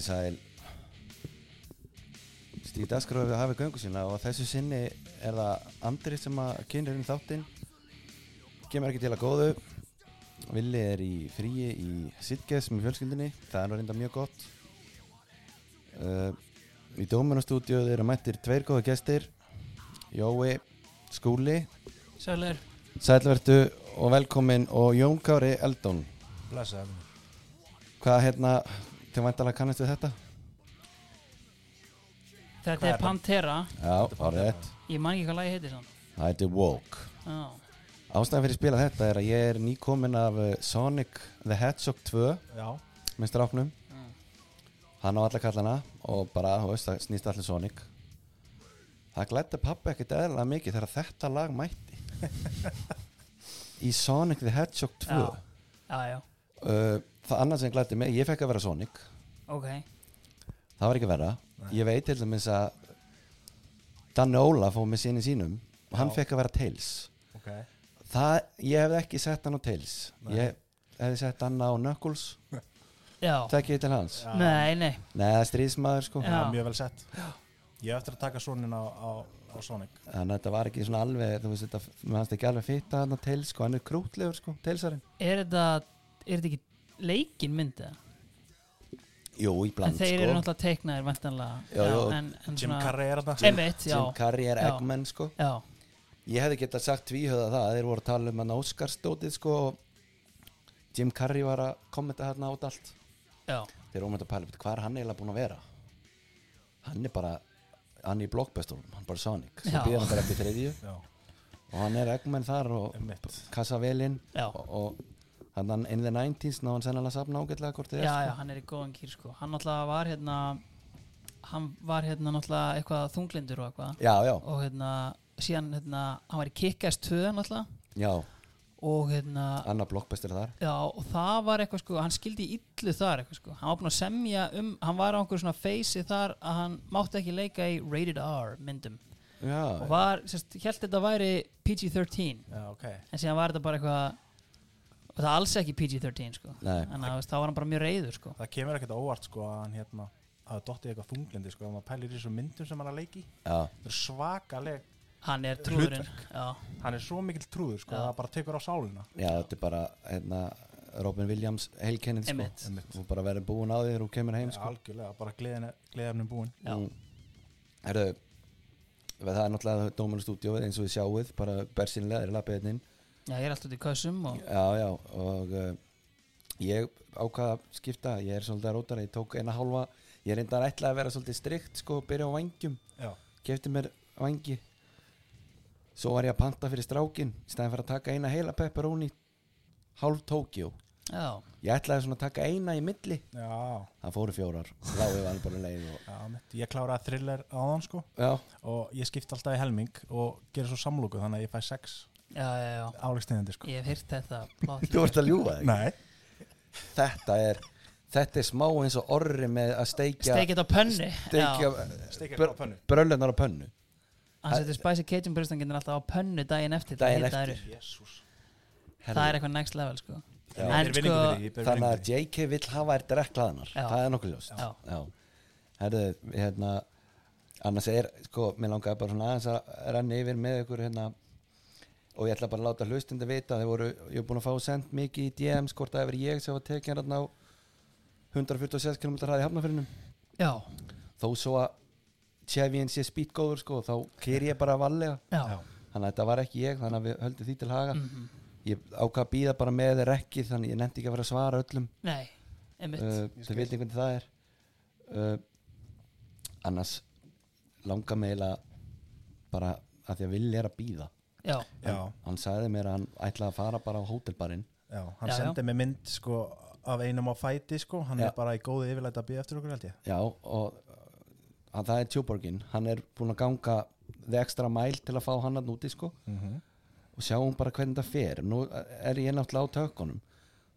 komið sæl Stíð Dasgröfi hafi göngu sína og þessu sinni er það Andri sem að kynir inn þáttinn. Kemur ekki til að góðu. Villi er í fríi í Sitges með fjölskyldinni það er nú reynda mjög gott. Uh, Í Dómunastúdíu eru mættir tveir góða gestir. Jói Skúli. Sælir. Sælvertu og velkomin. Og Jón Kári Eldón Blessaði Hvað hérna, til væntalega kannast við þetta? Þetta er er? Pantera. Já, árið Ég man ekki hvað lagi heitir samt. Það heitir Walk Já, Ástæðan fyrir að spila þetta er að ég er nýkomin af uh, Sonic the Hedgehog 2 Já, með stráknum. Mm. Hann á alla kallana og bara, þú veist, það snýst allir Sonic. Það glætti pappi ekkert eðlilega mikið þegar þetta lag mætti. Í Sonic the Hedgehog 2 já, já, já. uh, Það annað sem glætti mig, ég fekk að vera Sonic. Ok. Það var ekki verra. Ég veit til dæmis að Danni Óla fóð með sinni sínum og hann Já. fekk að vera Tails. Ok. Það, ég hefði ekki sett hann á Tails. Nei. Ég hefði sett hann á Knuckles. Já, Tekki til hans? Já. nei, nei. Nei, það er stríðsmaður sko. Já. Já, mjög vel sett. Ég hef eftir að taka sonin á, á, á Sonic. Þannig að þetta var ekki svona alveg Þú veist þetta, mér fannst ekki alveg fitta hann á Tails sko. Hann er krútlegur sko, Tailsarinn. Er þetta, er þetta ekki leikin myndið? Jú, í En bland þeir sko. eru náttúrulega teiknaðir vantanlega Já, já. en, en Jim Carrey er þetta Einmitt, já. Jim Carrey er. Eggman sko. Já, Ég hefði getað sagt tvíhöða það Þeir voru að tala um hann Óskarsdótið sko og Jim Carrey var að kommenta hérna át allt. Já, þeir um þetta að pæla hvað er hann eiginlega búinn að vera? Hann er bara hann er í blockbusterum, hann er bara Sonic. Svo býður hann bara eftir þriðju. Já, og hann er Eggman þar og kassa vel inn. Já. Og, og hann in the 90s náðan sennilega safna ágætlega hvort þið Já, er já, hann er í góðan kýr sko. Hann náttúrulega var hérna Hann var hérna náttúrulega eitthvað þunglindur og eitthvað. Já, já, Og hérna, síðan hérna Hann var í Kick-Ass 2 náttúrulega. Já, Og hérna annar blockbuster þar. Já, og það var eitthvað sko, hann skildi í illu þar eitthvað sko, hann var búinn að semja um, hann var á einhverju svona feysi þar að hann mátti ekki leika í Rated R myndum. Og já, var, sérst, held þetta væri PG-13 já, ok. En síðan var þetta bara eitthvað og það er alls ekki PG-13 sko. Nei. en þá var hann bara mjög reyður sko. Það kemur ekkert óvart sko að hann hérna að dottið eitthvað þunglindi sko að maður pælir í þessu myndum sem hann er að leiki já, Það er svakaleg hann er trúðurinn já, Hann er svo mikill trúður sko Já. að það bara tekur á sálina. Já, þetta er bara hérna, Robin Williams heilkennið sko. Einmitt. og bara verið búin á því þegar þú kemur heim sko. Algjörlega, bara gleðefnum búin. Já, Mm. Herru, það er náttúrulega Dómarastúdíóið eins og við sjáuð bara bersinlega, þeir lappið hérna inn já, ég er alltaf út í kössum og Já, já, og uh, ég ákvaða að skipta, ég er svolítið að rótara, ég tók eina hálfa, ég er reyndar ætlaði að vera svolítið strikt sko, byrja á vangjum, Já, kefti mér vangi, svo var ég að panta fyrir strákin, í stæðan fyrir að taka eina heila pepperoni, hálf Tókjó, já, ég ætlaði svona að taka eina í milli, já, það fóru fjórar, lágu var bara leið og, já mitt. Ég kláraði thriller á hann sko. Já, og ég skipti alltaf í helming og gera svo samlóku þannig að ég fæ sex. Álegstegandi sko. Ég hef heyrt þetta þú ert að ljúga þig, Nei, þetta er, þetta er smá eins og orri með að steikja, steikið á pönni steikja steikja á pönnu. brölunar á pönnu, hann setur spicy cajun bristangin alltaf á pönnu daginn eftir að Daginn eftir. það er eitthvað next level sko. Já. En sko- þannig að. JK vill hafa þær drekklaðanar Já. það er nokkuð ljóst. Já. Já. Herðu, hérna annars er, sko, mér langaði bara svona aðeins að renna yfir með ykkur hérna og ég ætla bara að láta hlustundi vita þeir voru, ég hef búin að fá sendt mikið í DMs hvort það hefur ég sem var tekið hérna á 146 km hraði hafnafyrinum já, þó svo að Chevyin sé spýtgóður sko, þá keir ég bara valega já, Já. þannig að þetta var ekki ég, þannig að við höldum því til haga. Mhm. ég ákvað að býða bara með þeir ekki þannig ég nefndi ekki að vera að svara öllum. Nei einmitt, uh, þau veit einhvern það er. Uh, annars langar mig eiginlega bara að því að vilja er að býða já, Já, hann sagði mér að hann ætlaði að fara bara á hótelbarinn. Já, hann Já, já. sendi mig mynd sko af einum á fæti sko. Hann Já. er bara í góðu yfirleita að býja eftir okkur held ég. Já og uh, að það er tjúborgin hann er búinn að ganga the extra mile til að fá hann að núti sko. Mm -hmm. og sjáum bara hvernig það fer. Nú er ég náttúrulega á tökkunum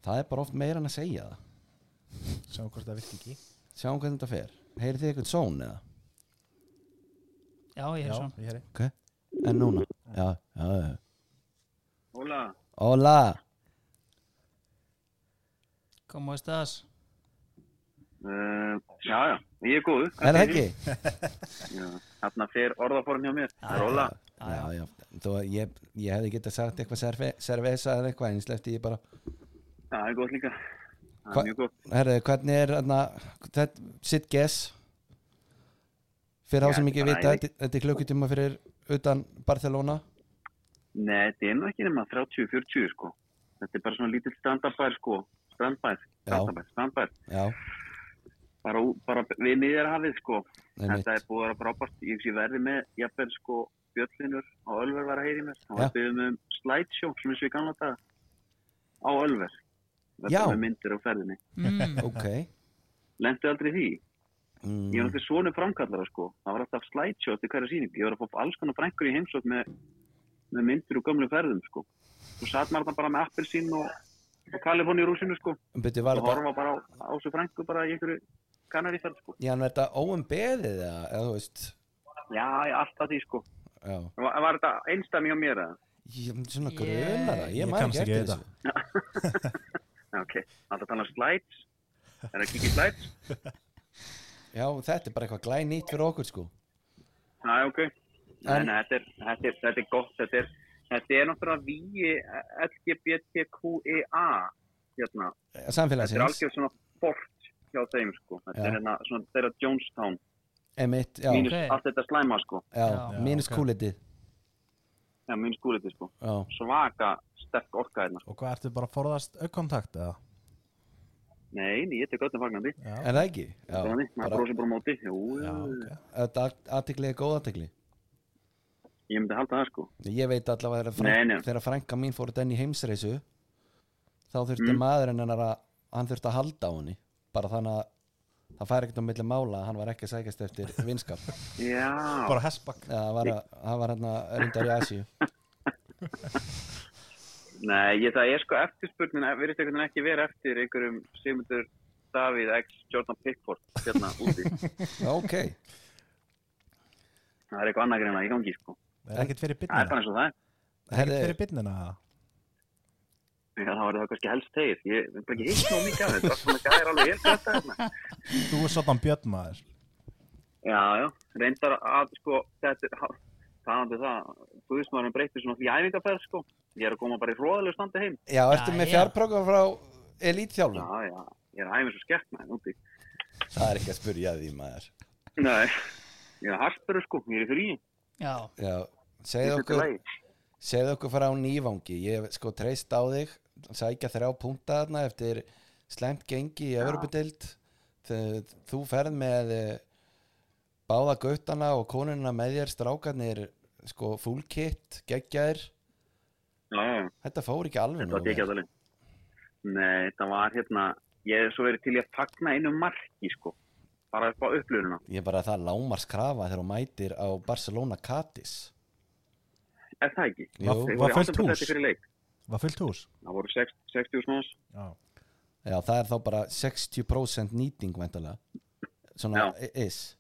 það er bara oft meira en að segja það. Sjáum hvort það virki ekki. Sjáum hvernig það fer. Heyrið þið eitthvað són eða? Já, ég Já, heyri. Ok. En núna já, já, já Hola, hola ¿Cómo estás? eh, Já, já, ég er góðu. Er það ekki? Já, þarna fer orðaform hjá mér. Er Óla. Já, já, þó að ég, ég hefði getað sagt eitthvað serve, cerveza eða eitthvað en sleppti ég bara Það er gott líka. Það Hva- er mjög gott. Herðu, hvernig er þarna, þetta, sitt guess fyrir þá Já, sem ekki vita, þetta er klukkutíma fyrir utan Barcelona Nei, þetta er nú ekki nema 30-40 sko. Þetta er bara svona lítill strandabær sko. Strandbær, Já. strandabær, strandbær. Já, Bara, bara við miðjarhafið sko. einmitt Þetta er búið að vera frábært. Ég sé verði með, jafnvel sko, Bjöllinur á Ölver var að heyri mér. Það var byggðum um slideshow, og í gamla daga, á Ölver. Já. Þetta með myndir á ferðinni. mm. Ok Lendu aldrei í því. Ég var mm, náttúrulega svona framkallara sko. Það var alltaf slideshow til hverja síningu. Ég var að fá alls konar frængur í heimsók með, með myndir úr gömlu ferðum sko. Svo satt maður þarna bara með appelsín og, og Kaliforni rúsinu sko. Byrju, var Og horfa bara á, á svo frængu bara í einhverju kanaríferð sko. já, en er þetta óum beðið eða, eða þú veist Já, já, alltaf því sko. Já, Var, var þetta einstæmi hjá mér eða? ég, svona Ég- grunara, ég Ég kannast ekki ekki eftir þessu ok. Alltaf tala um slides. Er það að kíkja í slides? Já, þetta er bara eitthvað glæn nýtt fyrir okkur sko Já, ok. Nei, En- nei, þetta er, þetta er, þetta er gott. Þetta er, þetta er náttúrulega víi LGBTQEA hérna. Þetta er Samfélagsins, algjör svona fort hjá þeim, sko. Þetta Já. er hérna svona þeirra Jonestown. emitt, já, Mínus Ok. allt þetta slæma, sko. já, Já. mínus ok. kúlitið Já, mínus skúliti, sko. Já, Svaka sterk orka hérna. Og hvað ertu bara að forðast aukkontakt eða? Nei, nei, ég tek öllum fagnandi. Já, er það ekki? Já, Það er þannig, maður bara, brósir bara móti. Jú, já, ok þetta aðtikli er góð aðtikli ég myndi halda það, sko. Ég veit allavega þegar, Nei, frænk, nei. þegar frænka mín fór inn í heimsreisu þá þurfti Mm. maðurinn hennar að hann þurfti að halda á henni bara þannig að það færi ekkert á milli mála að hann var ekki að sækjast eftir vinskap Já, Bara hessbakk Já, það var, að- það var hérna reyndar í Asíu nei, ég, það er sko eftirspurnin, verðist einhvern veginn ekki vera eftir einhverjum Sigmundur Davíð X Jordan Pickford hérna úti. Ok, það er eitthvað annað greina í gangi, sko. Það er ekkert fyrir Það er bara eins og það er. Það er ekkert fyrir bynnina Já, það var það kannski helst tegið. Ég hef bara ekki heitt ná mikið af þetta. Það er svona gæðir alveg helt þetta hérna. Þú er svona björn maður Já, já. Reyndar að, sko, þetta er, talandi um það, Guðismarinn breytir svona því æfingarferð, sko. Ég er að koma bara í hróðalegu standi heim. Já, ertu Já, með já. fjárprogram frá Já, elítþjálfum? já. Ég er að æfa og skekk með henn úti. Það er ekki að spurja því maður Nei. Ég er harspuru, sko. Ég er í frí. já, Já, er okkur segðu okkur frá nývangi ég hef sko treyst á þig sækja þrjá punkta þarna eftir slemt gengi í Já. Evropadild þú ferð með eh, báða gautana og konuna með þér strákarnir sko full kit geggjaðir Já, já, já. þetta fór ekki alveg Þetta var ekki aðalinn. Nei, það var hérna, ég hef svo verið til að fagna einu marki, sko. Bara upp á upplöðuna. ég er bara að það lámars krafa þegar þú mætir á Barcelona Catis Er það ekki? Jú. Var- fullt 8% hús? fyrir leik. Var fullt hús Það voru 60 60 manns. Já já það er þá bara 60% nýting væntalega svona is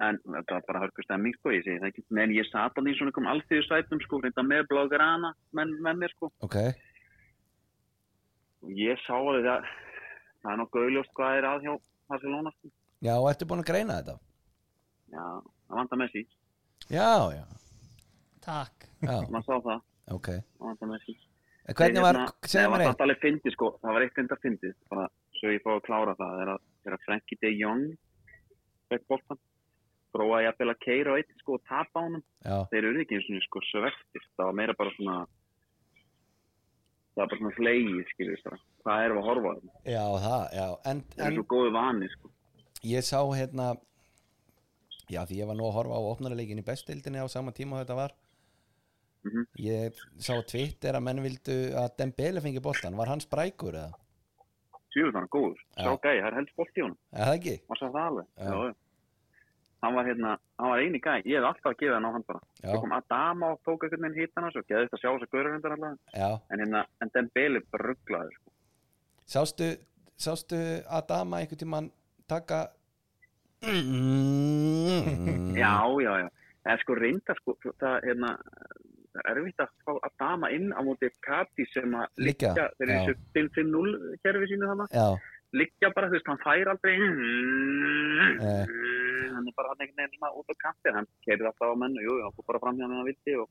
En þetta var bara hörku stemming, sko, ég segi það ekki. Men ég sat alveg í svona einhverjum alþjóðu sætum, sko, reynda með bloggerana menn með mér, sko. ok, Og ég sá alveg það, það er nokkuð auðljóst hvað er að hjá Barcelona, sko. já ertu búin að greina þetta? Já, það vantar Messi. já, já, takk. Já, Man sá það, ok. Það vantar Messi. En hvernig var, hérna, segðu nei, mér það eitt. var alveg fyndið sko, það var eitt enda fyndið. Bara svo ég fá að klára það þegar að- þegar Frankie de Jong fekk boltan prófaði jafnvel að keira á eitt sko og tapa á Já, þeir eru ekki eins og sko svektir það var meira bara svona það var bara svona bara hvað erum við að horfa já, það, já En, það er en svo góðu vani sko. Ég sá hérna Já, því ég var nú að horfa á opnarleikin í bestildinni á sama tíma þetta var. Mhm. Ég sá Twitter að menn vildu að Dembele fengi boltan Var hann sprækur eða? sjöfum þannig góður, sá gæði, það er helst bolt í honum. Er það ekki? það alveg? Já. já. Hann var hérna, hann var eini gæði ég hef alltaf gefa hann á hann bara. Já, svo kom Adama og tók einhvern veginn hittana svo geði þetta að sjá þess að görur undan allavega. Já. En hérna, en Dembele bara rugglaður sko. Sástu, sástu Adama einhvern tímann taka já, já, já. Eða sko reynda sko, það hérna er erfitt að fá Adama inn á móti Kati sem að liggja eru þessu 5-5-0 kerfi sínu þannig liggja bara, þú veist, hann fær aldrei Nei. Hann er bara hann einhvern veginn svona út á kanti hann keirði alltaf á mennu, jú, hann fór bara fram hjá hann hann vildi og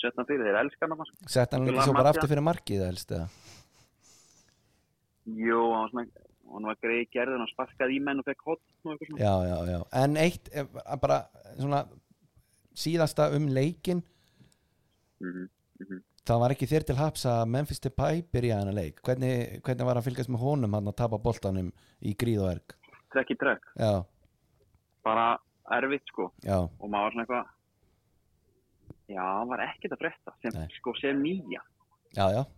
sett hann fyrir, þeir elska hann. Sett hann ekki svo bara aftur fyrir markið helst eða? Jú, hann var svona hann var greið gerður, hann sparkaði í menn og fekk hot og eitthvað svona. Já, já, já. En eitt, eh, bara svona síðasta um leikin Mhm, mhm. það var ekki þér til haps að Memphis Depay byrjaði hana leik. Hvernig, hvernig var að fylgjast með honum hann að tapa boltanum í gríð og erg trekk í trekk, Já, bara erfitt sko. Já, og maður var svona eitthvað já, var ekkert að frétta sem, sko, sem nýja. Já, já. Hann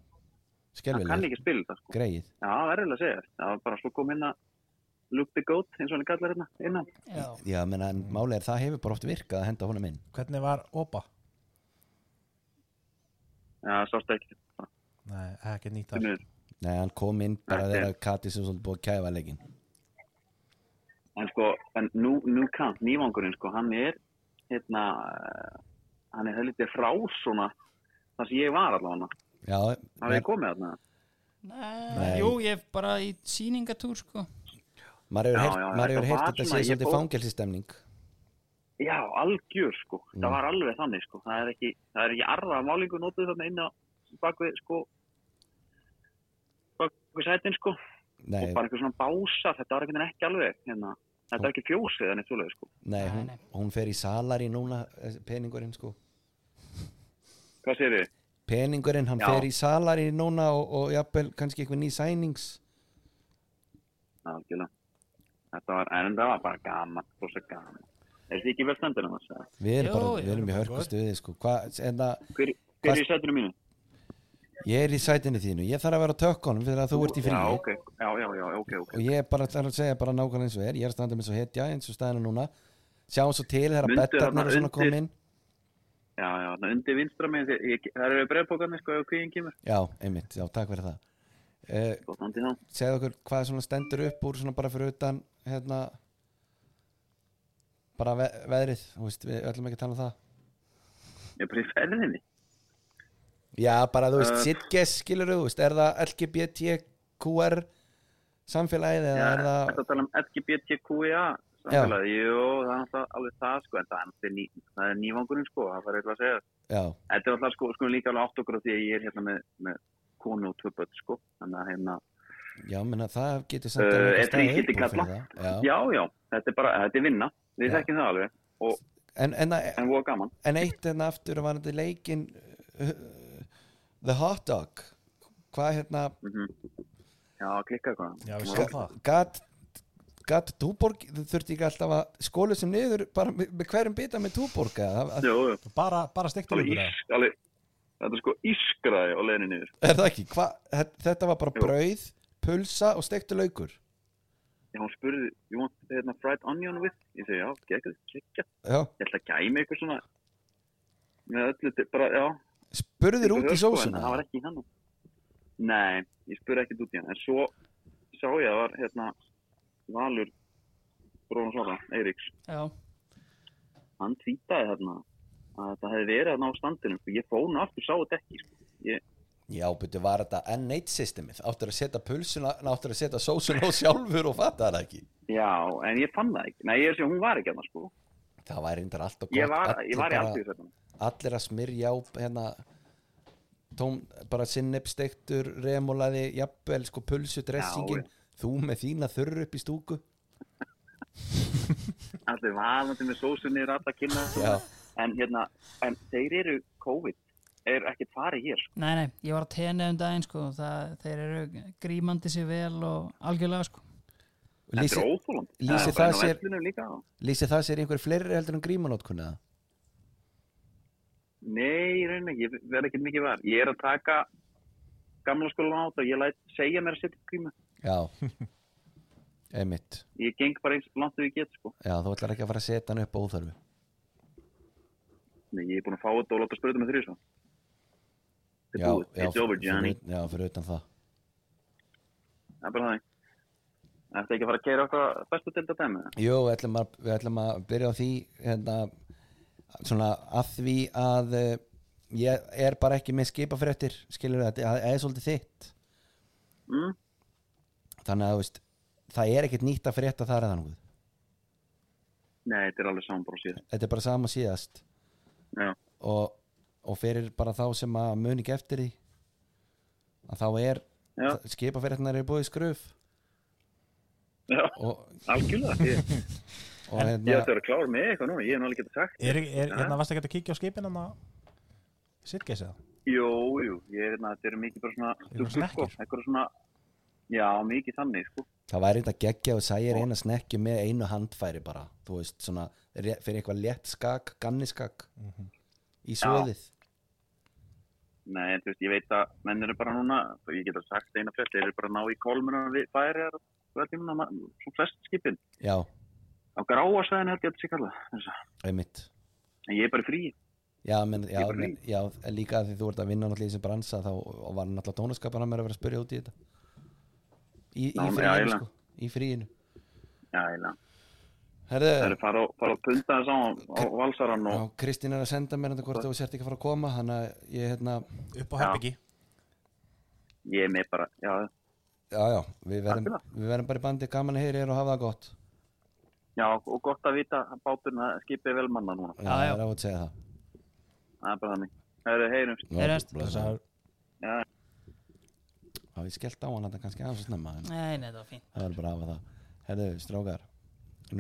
kann Skelvileg, ekki spila þetta sko. Greið já, það er eiginlega að segja, það var bara svo kom inn að Luke the Goat, eins og hann kallar hérna innan. Já, Já, menn en máli er það hefur bara oft virkað að henda honum inn. Hvernig var Opa? já, sástu ekki. Nei, ekki nýtt miður. Nei, hann kom inn bara þegar Katis er svolítið búið að kæfa leikin en sko, en nú, nú kant nývangurinn sko, hann er hérna eh, hann er helviti frá svona það sem ég var allavega. Já, það hefði komið þarna? Nei, Nei. jú, ég hef bara í síningatúr sko. Maður hefur hefur þetta heyrt var þetta svona, sé ég svolítið fór- fangelsistemning já, algjör sko, Mm. það var alveg þannig sko. Það er ekki, það er ekki arða málingu notuð þarna inn á bakvið sko bakvið sætin sko Nei, og bara eitthvað svona bása, þetta var veginn ekki alveg hérna, þetta var ekki fjósið en eitt svoleið sko. Nei, hún, hún fer í salari núna eh, peningurinn sko. Hvað segir þið? peningurinn, hann Já. fer í salari núna og, og jafnvel kannski eitthvað ný sænings. Algjörlega. Þetta var, en það var bara gaman rosa gaman. Er þið ekki vel stendur um þess að við erum, bara, við erum í hörku stuði sko. Hva, en það, hver, hver er í sætinu mínu? Ég er í sætinu þínu. Ég þarf að vera á tökkunum fyrir að þú ert í fríi. Já, ok, já, já, já, ok, ok og ég er bara að segja bara nákvæmlega eins og er. Ég er að standa með svo hetja eins og staðinu núna. Sjáum svo til þegar þarna og svona undir- kom inn já, já, undir vinstra með það eru breyðbókarnir sko já, einmitt, já, takk fyrir það. Uh, þá segðu okkur hvað svona stendur upp úr svona bara fyrir utan hérna bara ve veðrið, þú veist, við ætlum ekki að tala um það. Ég er bara í ferðinni já, bara þú veist, Uh, sitges skilur þú er það LGBTQR samfélagið eða er það þetta tala um LGBTQIA samfélagi, jú, það er alltaf alveg það sko, en það er, ný, það er nývangurinn sko, það var eitthvað að segja. Já, þetta er alltaf sko, sko líka alveg átt okkur á því að ég er hérna með, með konu og tvö börn sko, þannig að hérna já, menna það getur samt eitthvað staðið þrígildi upp kalla. fyrir það. já. já, já, þetta er bara, þetta er vinna. Við þekkjum það alveg, og, En, en, en en eitt en aftur var þetta leikin The Hot Dog. Hvað hérna? Mm já, klikka eitthvað. Það. Gat, gat Túborg þurfti ekki alltaf að skólu sem niður bara með, hverjum bita með Túborg Bara, bara ykkur ísk, alveg þetta er sko ískraði á leiðinni niður. Er það ekki, Hva, þetta- var bara Jú. brauð pulsa og stektu laukur. Já, hún spurði, you want hérna, fried onion with? Ég segi, já, geggjað, klikka já, ég ætla að gæmi eitthvað svona með öllu, bara, já spurðir út í sósuna? það var ekki hann nei, ég spurði ekkert út í hann en svo sá ég að var hérna Valur bróðum svona, Eiríks. Já, hann tvítaði hérna að þetta hefði verið hérna á standinu sko. ég fóna aftur, sá þetta ekki sko. ég, já, betur var þetta N8 systemið? Áttur að setja pulsuna áttur að setja sósuna á sjálfur og fatta það ekki? Já, en ég fann það ekki. Nei, ég er að segja, hún var ekki hérna sko. Það var reyndar allt og gott. ég var, Allir ég var í bara- alltaf allir að smyrja á hérna tóm, bara sinnepstektur remulaði, jafnvel sko pulsu dressingin, þú með þína þurru upp í stúku. Allir vaðandi með sósunni er alltaf kynna Já. en hérna, en þeir eru COVID er ekkert farið hér sko. nei, nei, ég var að tenni um daginn sko, það, þeir eru grímandi sér vel og algjörlega sko þetta lýsi, er óþóland lýsir það lýsi það sér einhver fleiri heldur en grímanótkunni það nei, reyna ég verð ekki mikið var. Ég er að taka gamla skólan át og ég læt segja mér að setja upp grímu. Já. Einmitt, ég geng bara eins langt og ég get sko. já þú ætlar ekki að fara að setja hann upp á óþörfu. Nei, ég er búin að fá þetta og láta spurða með þrjus þetta já, er búið, it's over Johnny. já, fyrir utan það. Það er bara það Þetta ekki að fara að keira okkar bestu til þetta dæmi? Jú, við ætlum að, við ætlum að byrja á því hérna, svona að því að uh, ég er bara ekki með skipafréttir skilur þetta, það er svolítið þitt. Mm? þannig að veist það er ekkert nýtt að frétta þar eða nokkuð. Nei, þetta er alveg saman bara síðan. þetta er bara sama síðast. Og, og fyrir bara þá sem að muni ekki eftir því að þá er já, skipafrétnar er búið í skruf já, og, algjörlega. Ég, og ég hérna, ætti að vera klár með eitthvað núna, ég hef náttúrulega getað sagt. Er, er, hérna varst ekki að kíkja á skipin hann að Sitgeis eða? Jú, jú, ég er hérna, þetta er mikið bara svona, Eitthvað sko, svona, já, mikið þannig, sko. það væri þetta geggja og sægir eina snekju með einu handfæri bara, þú veist, svona fyrir eitthvað létt skak, ganniskak í svoðið Nei, en þú veist, ég veit að menn eru bara núna, ég get að sagt eina frétt, þeir eru bara ná í kolmuna við færi og það er tímuna, svo flest skipin. já, Á gráa sveðinu held ég að þetta sé að- einmitt. En ég er bara frí. Já, menn, já, bara menn, já, líka því þú ert að vinna náttúrulega í þessi bransa þá var náttúrulega tónaskapan að mér að vera að spyrja út í þetta. Í, í fríinu sko, í fríinu. Já, eiginlega. Það Herðu, eru fara og- fara að punta þess á, á valsaran já, og Kristín er að senda mér þetta hvort þú sért ekki að fara að koma þannig að ég, hérna, Upp á Já. herbyggi ég er með bara, já, já, já við verðum, við verðum bara í bandi gaman að heyri og hafa það gott. Já, og gott að vita að báturinn að skipið vel manna núna. Já, Já, já. það er á að segja það. Það er bara þannig. Það eru heyrumst. Já, Já, ég skellt á hann þetta kannski aðeins að snemma en Nei, nei, það var fínt. Það verður bara að hafa það. Herðu, strákar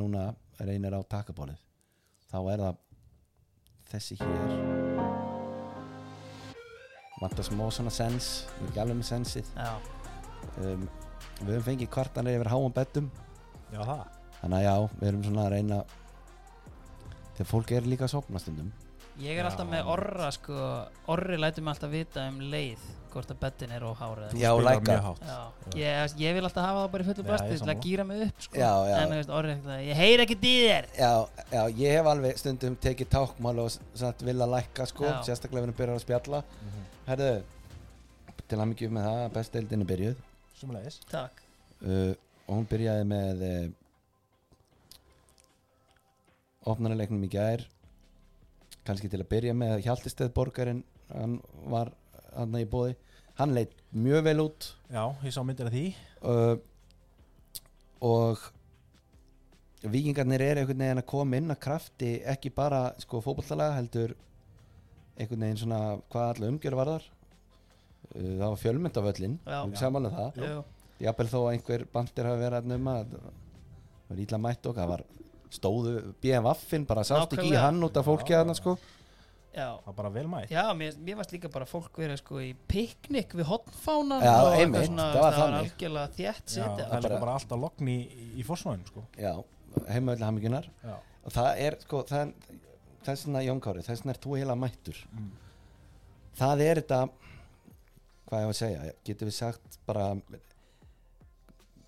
núna reynir á takabólið þá er það þessi hér. Vantar smá svona sens. Við alveg með sensið. Já, um, við höfum fengið kvartanir yfir háum bettum Já það þannig að já, við erum svona að reyna þegar fólk er líka að sopna stundum. Ég er alltaf Já. með orra sko. Orri lætur mig alltaf vita um leið hvort að bettin er óhárið Þú Já, Já, ég, ég vil alltaf hafa það bara í fullu basti til að gýra mig upp sko. Já, já. en þú veist, eitthvað, ég heyr ekki já, ég hef alveg stundum tekið tákmál og sagt vil að lækka sko, Já. sérstaklega við erum byrjað að spjalla. Mhm. herðu, til að mikið með það besteildin er byrjuð Sumulegis Takk. Uh, og hún byrjaði með uh, opnarleiknum í gær kannski til að byrja með Hjaltisteð borgarinn hann var hann í bóði hann leitt mjög vel út. Já, ég sá myndir af því. Uh, og vikingarnir er einhvern veginn að koma inn að krafti ekki bara sko fótballalega heldur einhvern veginn svona hvað alla umgjör varðar það var fjölmynd af öllin Já. við samanlega það. Jú. jafnvel þó að einhver bandir hafi verið að numma það var ítla mætt og það var stóðu BMF-in bara sást ekki í hann út af fólki Já. þarna sko. Já, Það var bara vel mætt. Já mér, mér varst líka bara fólk verið sko í piknik við Já, svona, það var það algjörlega þétt Já, setja það er bara- bara alltaf logn í, í fórsvæðinu sko. Já, heimaðlega hamingjunar Já. Og það er sko það, það er svona Jón Kári, þess vegna er þú heila mættur. Mm. það er þetta hvað ég var að segja, getur við sagt bara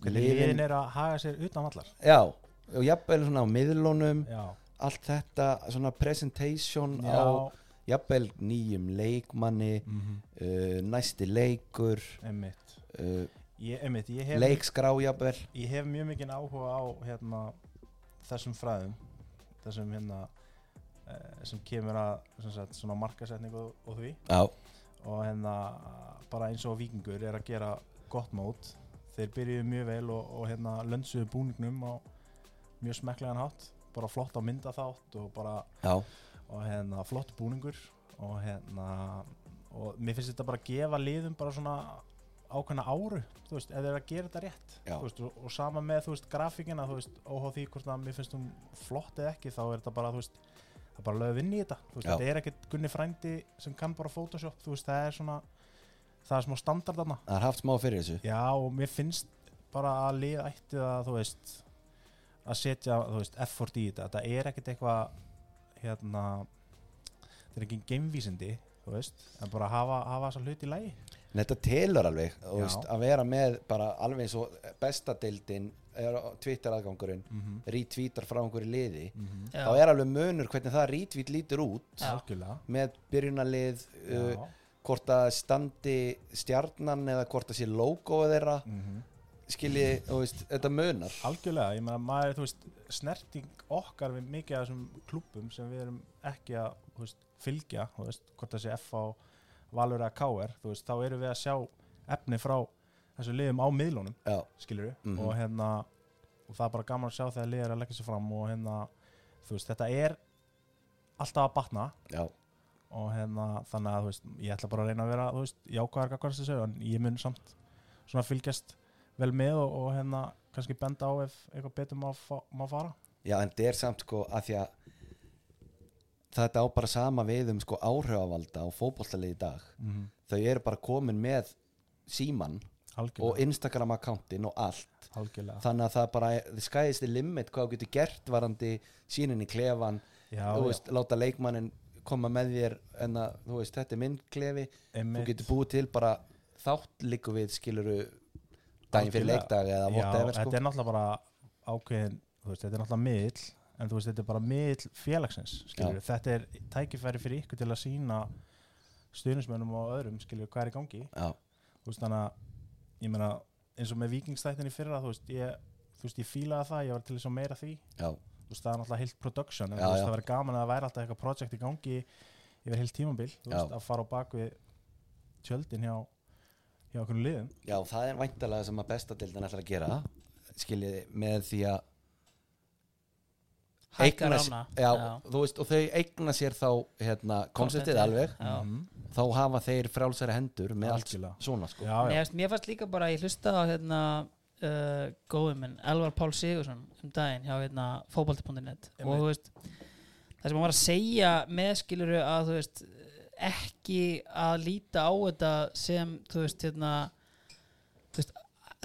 liðin er að haga sér utan allar já, og jafnvel svona á miðlunum Já. allt þetta, svona presentation Já. á jafnvel nýjum leikmanni mm uh, næsti leikur Einmitt. uh, Ég, einmitt, hef, leikskrá jafnvel. Ég hef mjög mikinn áhuga á hérna, þessum fræðum þessum hérna eh, sem kemur að sagt, svona markasetningu og, og því. Já, og hérna bara eins og vikingur er að gera gott mót. Þeir byrjuðu mjög vel og, og hérna lönsuðu búningnum á mjög smekklegan hátt. Bara flott á mynda þátt og bara já, og hérna flott búningur. Og hérna og mér finnst þetta bara að gefa liðum bara svona ákveðna áru þú veist, ef þeir eru að gera þetta rétt. Veist, og, og sama með, þú veist, grafíkina þú veist, óháð því hvort að mér finnst hún flott eða ekki, þá er þetta bara, þú veist það bara lögð inn í þetta, veist, þetta er ekkert Gunni frændi sem kann bara Photoshop. Veist, það er svona, það er smá standard þarna. Það er haft smá fyrir þessu. Já, og mér finnst bara að lið ætti að, þú veist að setja, þú veist, effort í þetta. Þetta er ekkert eitthvað hérna þetta er ekki geimvísindi þú veist, en bara hafa, hafa þessa hluti í lægi En þetta telur alveg veist, að vera með bara alveg eins og bestadeildin er á Twitter aðgangurinn mm -hmm. retweetar frá einhverju liði Já. þá er alveg munur hvernig það retweet lítur út Já. með byrjunarlið uh, Já. hvort að standi stjarnan eða hvort að sé logoið þeirra Mm skilji, þú veist, þetta munar algjörlega, ég meina maður, þú veist snerting okkar við mikið af þessum klúbbum sem við erum ekki að þú veist, fylgja, þú veist, hvort það sé F á Valur eða KR, þú veist, þá erum við að sjá efni frá þessu liðum á miðlunum já, skilur Mhm. og hérna og það er bara gaman að sjá þegar liðar að leggja sér fram og hérna, þú veist, þetta er alltaf að batna Já, og hérna, þannig að, þú veist, ég ætla bara að reyna að vera, þú veist, jákvæðar gagvart þessu, en ég mun samt svona fylgjast vel með og, og hérna, kannski benda á ef eitthvað betur má, má fara. Já, en þetta er samt sko að því að þetta á bara sama við um sko áhrifavalda á fótbollalegi í dag. Mm þau eru bara komin með síman og Algjörlega, Instagram akkántin og allt. Algjörlega. þannig að það bara, is the limit hvað þú getur gert varandi sínin í klefan Já, þú já, veist, láta leikmannin koma með þér en að, þú veist, þetta er minn klefi. Þú einmitt. getur búið til bara þátt líku við skiluru daginn fyrir leikdag eða Já, whatever þetta sko. er náttúrulega bara ákveðin, þú veist, þetta er náttúrulega miðl, en þú veist, þetta er bara miðl félagsins, Þetta er tækifæri fyrir ykkur til að sína stuðnismönnum og öðrum, skilur hvað er í gangi. Veist, þannig að, meina, eins og með vikingstættin í fyrra, þú veist, ég, þú veist, ég fílaði það, ég var til þess að meira því. já, Þú veist, það er náttúrulega heilt production, en Já, veist, það verður gaman að það væri alltaf eitthvað projekt í gangi yfir heilt veist, að fara á bak við tjöldin hjá, hjá okkur liðum. já, það er væntalega sem að bestadeildin ætlar að gera skiljiði með því að eigna, ána já, þú veist, og þau eigna sér þá hérna, konceptið alveg Já. Mhm. þá hafa þeir frálsæri hendur með Algjörlega. allt svona sko. Já, já. mér fannst líka bara, ég hlusta á hérna uh, góðum minn, Elvar Pál Sigursson um daginn hjá hérna fótbolti.net og þú veist það sem hann var að segja með skiluru að þú veist ekki að líta á þetta sem þú veist hérna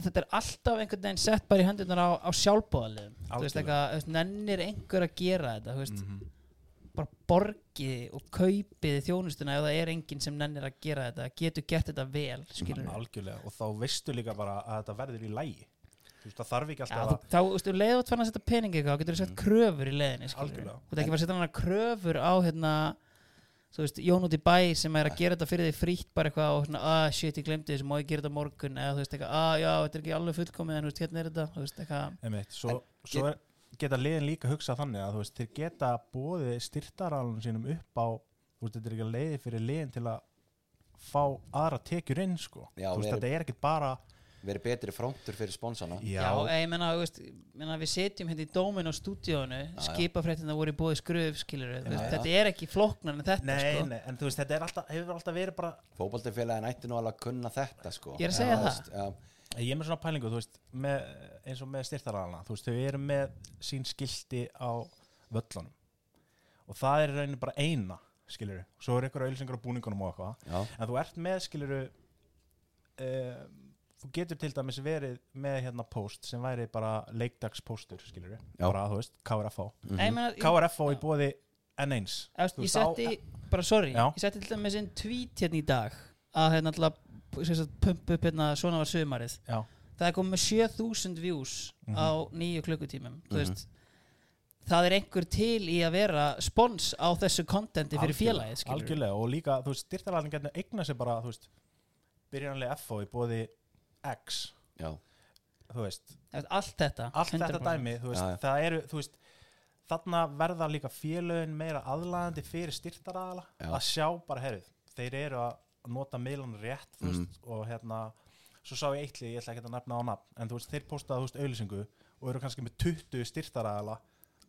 þetta er alltaf einhvern veginn sett bara í hendunar á, á sjálfbóðaliðum þú veist eitthvað, þú veist, nennir einhver að gera þetta þú veist, Mhm. bara borgið og kaupið þjónustuna ef það er enginn sem nennir að gera þetta getur gert þetta vel skilur algjörlega. Og þá veistu líka bara að þetta verður í lægi þú veist það þarf ekki alltaf þú, þá, þú veist, út fann að setja pening eitthvað, getur þú sett kröfur í leiðinni skilurðu. Algjörlega. þú veit ekki bara að setja hana kröfur á hérna þú veist, Jón út í bæ sem er að gera þetta fyrir því frítt bara eitthvað og svona, ah shit, ég glemdi þessu, má ég gera þetta morgun? Eða þú veist, eitthvað, ah já, þetta er ekki alveg fullkomið en þú veist, hérna er þetta, þú veist, eitthvað. Einmitt, svo, svo er, geta liðin líka hugsað þannig að þú veist, þeir geta bóðið styrtaralunum sínum upp á þú veist, þetta er ekki að leiði fyrir liðin til að fá aðra tekjur inn sko. Já, þú veist, þetta er ekkit bara verið betri frontur fyrir sponsana Já, ég meina, þú veist, meina, við setjum hérna í dómin á stúdíónu, já. skipafréttina voru í búið skröf, skilur Já, já. þetta er ekki flóknar en þetta, nei, sko nei, en þú veist, þetta er alltaf, hefur alltaf verið bara fótboltafélagin ætti nú alveg að kunna þetta sko. Ég er að segja Já, það. veist, já, ég er með svona pælingu, þú veist, með, eins og með styrtaralana, þú veist, þau eru með sín skilti á völlunum og það er í rauninu bara eina skilur, svo er ykkur auðlýsingar á búningunum og eitthvað já, en þú ert með skiluru um, þú getur til dæmis verið með hérna post sem væri bara leikdagspóstur skiluru, Já. bara þú veist, KRFO. Nei, ég meina, KRFO í bóði N1 Efst, Þú ég setti, bara sorry Já. ég setti til dæmis inn tweet hérna í dag að hérna alltaf pumpa upp hérna svona var sömarið já, það er komið með 7000 views Mhm. á nýju klukkutímum þú Mhm. veist það er einhver til í að vera spons á þessu kontenti fyrir félagið skilurðu. algjörlega og líka, þú veist, styrtaralinn getur eigna sér bara, þú veist byrjanlega FO í bóði X já, þú veist, allt þetta allt þetta 100%. dæmi þú veist, Já, já. það eru, þú veist þarna verða líka félögin meira aðlaðandi fyrir styrtaraðala Já. að sjá bara, herrið, þeir eru að nota miðlan rétt, þú veist, Mhm. og hérna svo sá ég eitli, ég ætla ekki að nefna á nafn en þú veist, þeir postaðu, þú veist, auðlýsingu og eru kannski með 20 styrtaraðala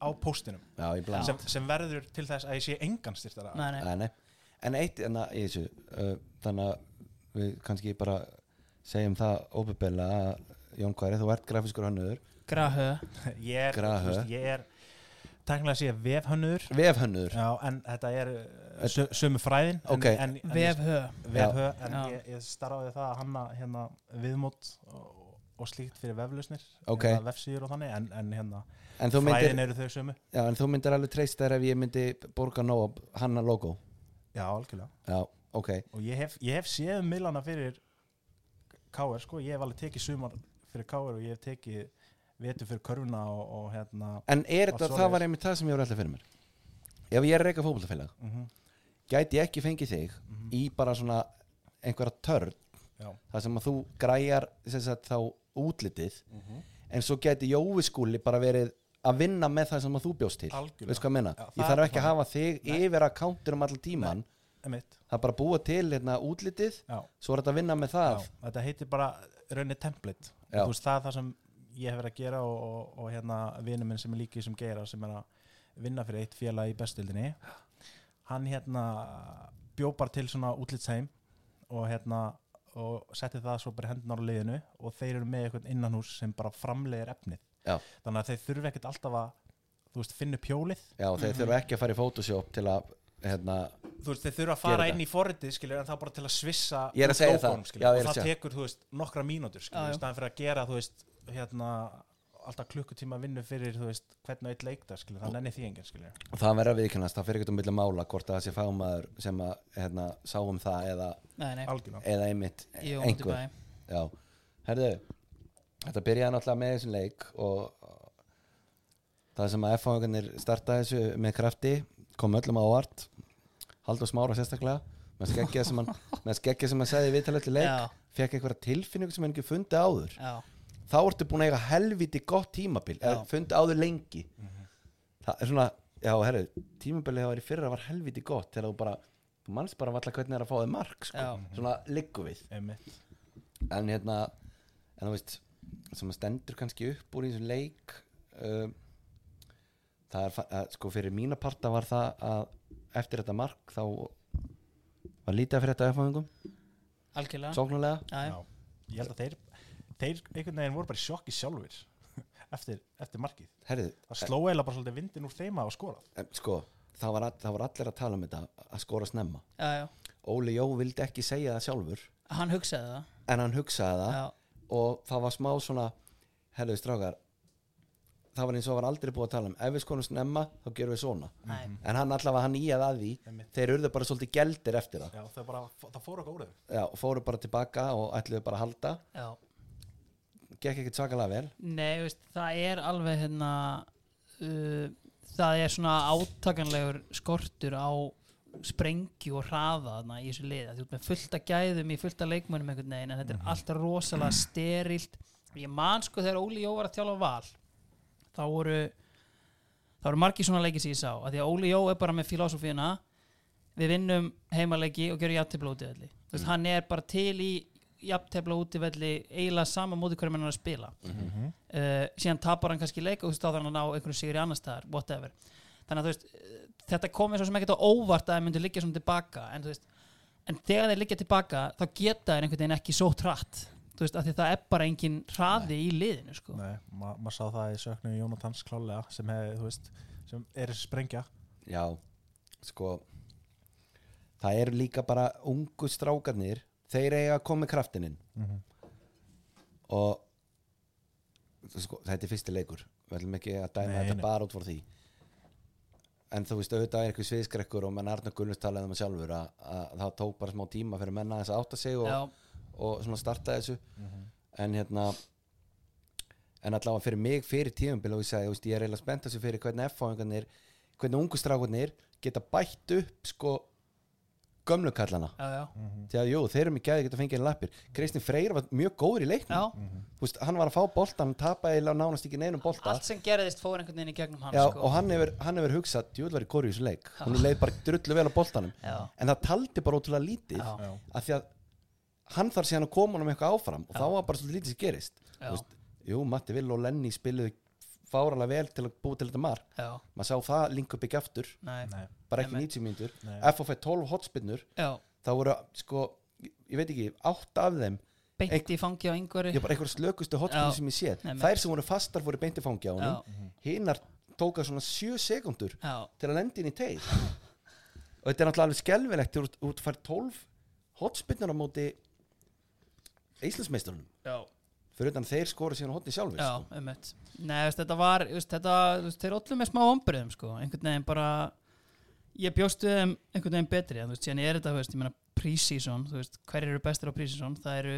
á postinum, já, ég blanda sem, sem verður til þess að ég sé engan styrtaraðala Nei, nei. Nei, nei. en eitt enna í þessu uh, þannig að við kannski bara segjum það óbyrbeila að Jón Kværi, þú ert grafiskur hönnuður. Grahö ég er, Grahö. þú veist, ég er tæknilega að sé vefhönnur vefhönnuður, Já, en þetta er uh, sö, sömu fræðin Ok. en, en, Vefhö. Vefhö, en Já. ég, ég starfaði það að hanna hérna viðmót og, og slíkt fyrir veflausnir Ok. hérna, vefsýður og þannig en, en hérna en þú fræðin myndir eru þau sömu. Já, en þú myndir alveg treyst þær ef ég myndi borga nóg hanna logo. Já, algjörlega. Já, ok, og ég hef, ég hef séð um millana fyrir KR sko, ég hef alveg tekið sumar fyrir KR og ég hef tekið vetur fyrir körfuna og, og hérna en er þetta, það var einmitt það sem ég var alltaf fyrir mér. Ef ég er reyka fótboltafélag mm gæti ég ekki fengið þig Mhm. í bara svona einhverja törn þar sem að þú græjar sagt, þá útlitið en svo gæti Jói skúli bara verið að vinna með það sem að þú bjóst til. Algjörlega. veist hvað ég menna, Já, ég þarf ekki að hafa þig Nei. yfir að counter um allan tíman Emitt, það er bara að búa til hérna, útlitið. Já, svo er þetta að vinna með það. Já, þetta heitir bara raunni template. Veist það er það sem ég hef verið að gera og, og, og hérna vinur minn sem er líki sem geira sem er að vinna fyrir eitt félag í bestildinni hann hérna bjó bara til svona útlitsheim og hérna og setti það svo bara hendunar á liðinu og þeir eru með eitthvað innanhús sem bara framleiðir efnið. Já. þannig að þeir þurfi ekkert alltaf að þú veist, finna upp hjólið. Já, þeir þurfa ekki að fara í Photoshop til að hérna, þú veist, þeir þurfa að fara inn í forritið skilur, en það bara til að svissa Ég er að segja það. skilur, Já, ég er og að það segja. tekur, þú veist, nokkra mínútur Já, skilur, já. í staðan fyrir að gera, þú veist hérna, alltaf klukkutíma vinnu fyrir, þú veist, hvern og eitt leikta skilur, það nenni því enginn, skilur og það verður að viðkennast, það fyrir ekkert um milli mála hvort að það sé fámaður sem að hérna, sá um það eða, Nei, nei, algjörlega, eða einmitt ég og einhver. Dubai Já, herðu Þetta byrjaði náttúrulega með þessum leik og það sem að F-fangarnir startaði þessu með krafti kom öllum á óvart. Haldur Smára sérstaklega. Með skeggja sem hann, með skeggja sem hann segði viðtalið leik, Já. fekk einhverja tilfinningu sem hann ekki fundi áður. Já, þá ertu búin að eiga helviti gott tímabil eða fundi áður lengi. Það er svona, já herru tímabilið það var í fyrra var helviti gott þegar þú bara, þú manst bara valla hvernig er að fá þig mark sko. Já. svona liggu við. Einmitt. En hérna en þú veist sem að stendur kannski upp úr í þessum leik um, það er að, sko fyrir mína parta var það að eftir þetta mark þá var lítið að fyrir þetta efangum algjörlega. Sóknulega Já, ég held að þeir þeir einhvern veginn voru bara í sjokki sjálfur eftir, eftir markið. Herrið, það sló eiginlega bara svolítið vindin úr þeim að skora en, sko það var, all, það var allir að tala um þetta að skora snemma. Já, já. Óli Jó vildi ekki segja það sjálfur. Hann hugsaði það. En hann hugsaði það Já, og það var smá svona herruðu strákar það var eins og var aldrei búið að tala um. Ef við skorum snemma þá gerum við svona. Nei, en hann allavega hann íað að því. Einmitt. þeir urðu bara svolítið geldir eftir það. Já, það, bara, það fór okkur úr þeim. Já, fóru bara tilbaka og ætluðu bara að halda. Já. Gekk ekkert svakalega vel. Nei, veist, það er alveg hérna uh, það er svona átakanlegur skortur á sprengju og hraða þarna í þessu liða þú ert með fullt af gæðum í fullt af leikmönnum einhvern veginn en þetta er alltaf rosalega sterilt. Ég man sko þegar Óli Jó var að þjála val þá voru þá voru margir svona leikir sem ég sá. Að því að Óli Jó er bara með filosófíuna við vinnum heimaleiki og gerum jafntefla útivelli. Þú veist, hann er bara til í jafntefla útivelli eiginlega sama móti hverjum hann er að spila. Uh, síðan tapar hann kannski leik og þú veist þá þarf hann að ná einhverju sigur í annars staðar, whatever. Þannig að þú veist, þetta komið svo sem ekkert á óvart að það myndi liggja svona tilbaka en, veist, en þegar þeir liggja tilbaka þá geta þeir einhvern veginn ekki svo hratt þú veist, af því það er bara engin hraði í liðinu sko. Nei, ma maður sá það í söknu Jónatans klálega sem hefði, þú veist, sem er þessi sprengja. Já, sko það eru líka bara ungu strákarnir þeir eiga að koma með kraftininn og sko, þetta er fyrsti leikur. Við ætlum ekki að dæma Nei, þetta nei. bara út frá því. En þú veist auðvitað er eitthvað sviðskrekkur og menn Arnar Gunnus talaði um það sjálfur að, að það tók bara smá tíma fyrir menna þess að átta sig og, Já, og svona starta þessu. En hérna en allavega fyrir mig fyrir tíumbil og ég þú veist, ég er eiginlega spennt þessu fyrir hvernig F-fáingarnir, hvernig ungu strákarnir geta bætt upp sko gömlu kallana já, já, því að jú, þeir eru með gæði geta fengið einn lappir. Kristinn Freyr var mjög góður í leiknum. Já. Þú veist, hann var að fá boltan, tapaði eiginlega nánast ekki neinum bolta. Allt sem gerðist fór einhvern veginn í gegnum hann Já, sko. og hann hefur, hann hefur hugsað djúvel var í kóri í þessu leik. Hún leið bara drullu vel á boltanum. Já. en það taldi bara ótrúlega lítið að því að hann þarf síðan að koma honum eitthvað áfram og Já. þá var bara svolítið lítið sem gerist. Já. Þú veist, Jú, Matti Vill og Lenny spiluðu fáralega vel til að búa til þetta mark já, maður sá það link upp ekki aftur. Nei, Nei, bara ekki Einmitt. 90 mínútur. Nei. FF 12 hotspinnur já. Þá voru sko, ég veit ekki, átt af þeim beint í fangi á yngvari ég bara einhver slökustu hotspinnu Já. sem ég séð. Einmitt. þær sem voru fastar voru beinti fangi á já, honum hinnar tóka svona 7 sekundur já, til að lendi inn í teig. Og þetta er náttúrulega alveg skelvilegt þú ert- þú ert fær 12 hotspinnur á móti Íslandsmeisturunum já. Fyrir utan þeir skora síðan hotni sjálfur Já, sko. um Nei, veist, þetta var, veist, þetta, veist, þeir ollu með smá ombriðum, sko, einhvern veginn bara ég bjóst við þeim einhvern veginn betri, en þú veist, síðan er þetta, ég meina pre-season, þú veist, hverjir eru bestir á pre-season, það eru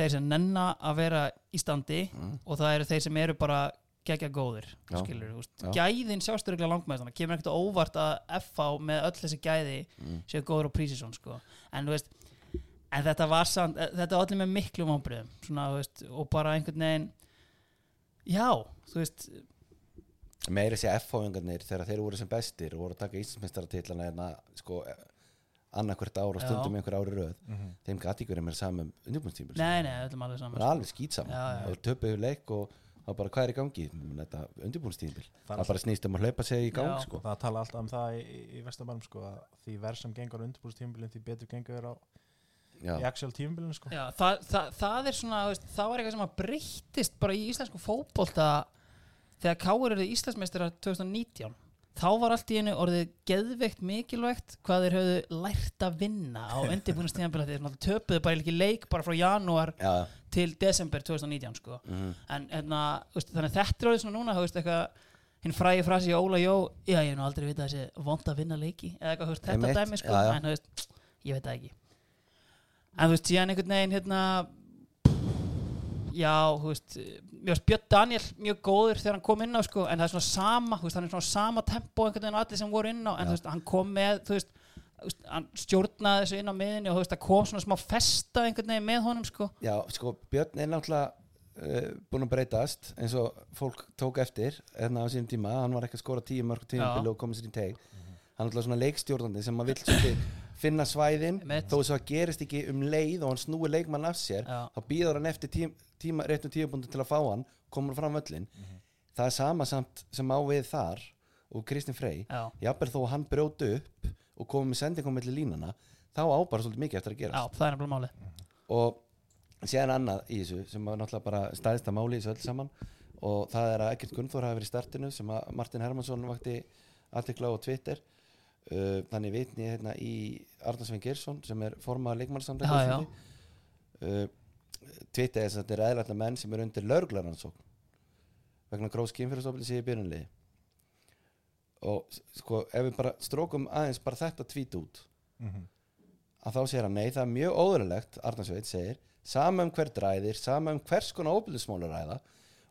þeir sem nenna að vera í standi og það eru þeir sem eru bara gegja góðir, skilur, gæðin sjástu regla langmæð, þannig kemur ekkert óvart að FH með öll þessi gæði séu góður á pre-season, sko. En þú veist, en þetta var samt eh, þetta var allir með miklu vonbriðum svona, þú veist, og bara einhvern veginn já, þú veist meira sé F-fáingarnir þegar þeir voru sem bestir og voru að taka Íslandsmeistaratitlana hérna, sko, eh, annarkvert ár og stundum einhver ári röð Mhm. þeim gæti ykkur með saman undirbúinstímbil nei, nei, öllum alveg það saman er alveg skýt saman Já, já. og töpuðu leik og þá bara hvað er í gangi þetta undirbúinstímbil Það það bara snýst um að hlaupa sig í gang Já. sko. það tala alltaf um það í, í, vestamælum sko, að því verð sem gengur undirbúrstímbilin því betur gengur þér á í actual tímbilin sko. Það, það, það er svona, það var eitthvað sem að breyttist bara í íslensku fótbolta þegar Káur eru Íslandsmeistrar 2019 þá var allt í einu orðið geðveikt mikilvægt hvað þeir höfðu lært að vinna á undirbúinastíðanbila þeir náttúrulega töpuðu bara ekki leik bara frá janúar já, til desember 2019 sko. mhm. en hérna, þú veist, þannig að þetta er orðið svona núna þú veist, eitthvað hinn frægi frasi Óla Jó já, ég hef nú aldrei vitað þessi vond að vinna leiki eða eitthvað, þetta dæmi sko, já, já. en veist, ég veit það ekki en þú veist, síðan einhvern veginn hérna já, þú veist mér varst Björn Daniel mjög góður þegar hann kom inn á sko, en það er svona sama, þú veist, hann er svona sama tempo einhvern veginn og allir sem voru inn á en Já. þú veist, hann kom með, þú veist veist, hann stjórnaði þessu inn á miðinni og þú veist, það kom svona smá festa einhvern veginn með honum sko já, sko Björn er náttúrulega uh, búin að breytast eins og fólk tók eftir hérna á sínum tíma, hann var ekki að skora tíu mörg Já. og komið sér í teg hann er náttúrulega svona leikstjórnandi sem maður vill finna svæðin. Einmitt. þó þess að það gerist ekki um leið og hann snúi leikmann af sér Já. þá býður hann eftir tím, tíma, réttum tímabundi til að fá hann komur fram völlin það er sama samt sem á við þar og Kristinn Frey. Já, jafnvel þó hann brjóti upp og komið með sendingum mellir línana þá á bara svolítið mikið eftir að gera já, það er nefnilega máli og séðan annað í þessu sem var náttúrulega bara stæðista máli í þessu öll saman og það er að Ekkert Gunnþór hafi verið í startinu sem að Martin Hermansson vakti aðtekla á Twitter uh, þannig vitni ég hérna í Arnarsvein Geirsson sem er formað leikmannsamlega uh, er þess að þetta er eðlætla menn sem er undir lögreglaransókn vegna gróðs kynfyrirsofli sér í byrjunliði og sko ef við bara strókum aðeins bara þetta tvít út Mhm. að þá segir hann nei, það er mjög óðurlegt Arnarsveit segir, sama um hver dræðir sama um hvers konar óbyrðismál er ræða.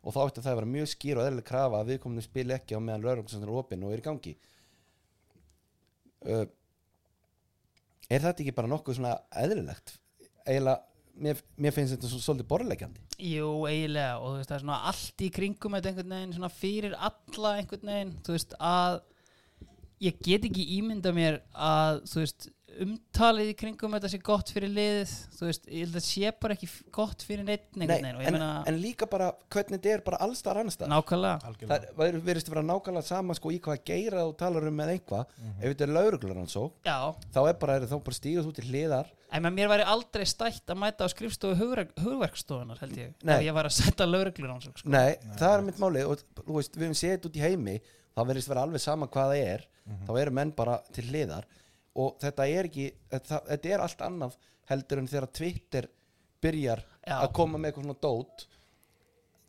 Og þá ætti það að vera mjög skýr og eðlileg krafa að viðkominu spil ekki á meðan lögreglusann er opinn og er í gangi uh, er þetta ekki bara nokkuð svona eðlilegt? Eiginlega, mér, mér finnst þetta svo, svolítið borðlegjandi Jú, eiginlega og þú veist, það er svona allt í kringum þetta einhvern veginn, svona fyrir alla einhvern veginn, þú veist, að ég get ekki ímynda mér að, þú veist, umtalið í kringum þetta sé gott fyrir liðið. Þú veist, ég held að sé bara ekki gott fyrir neitt og ég en, meina, en líka bara hvernig þetta er bara allstar annars staðar. nákvæmlega. Það er- verðist að vera nákvæmlega sama sko í hvað geira þú talar um með einhvað ef þetta er lögreglaransókn Já, þá er bara, er þá bara stíguð út í hliðar. En mér væri aldrei stætt að mæta á skrifstofu hugverk, hugverkstofunar held ég, Nei. ef ég var að setja lögreglur án sko. Nei, það er mitt máli og þú veist, við höfum séð þetta út í heimi þá verðist vera alveg sama hvað það er. Þá eru menn bara til hliðar og þetta er ekki, þetta, þetta er allt annað heldur en þegar Twitter byrjar Já. að koma með eitthvað svona dót.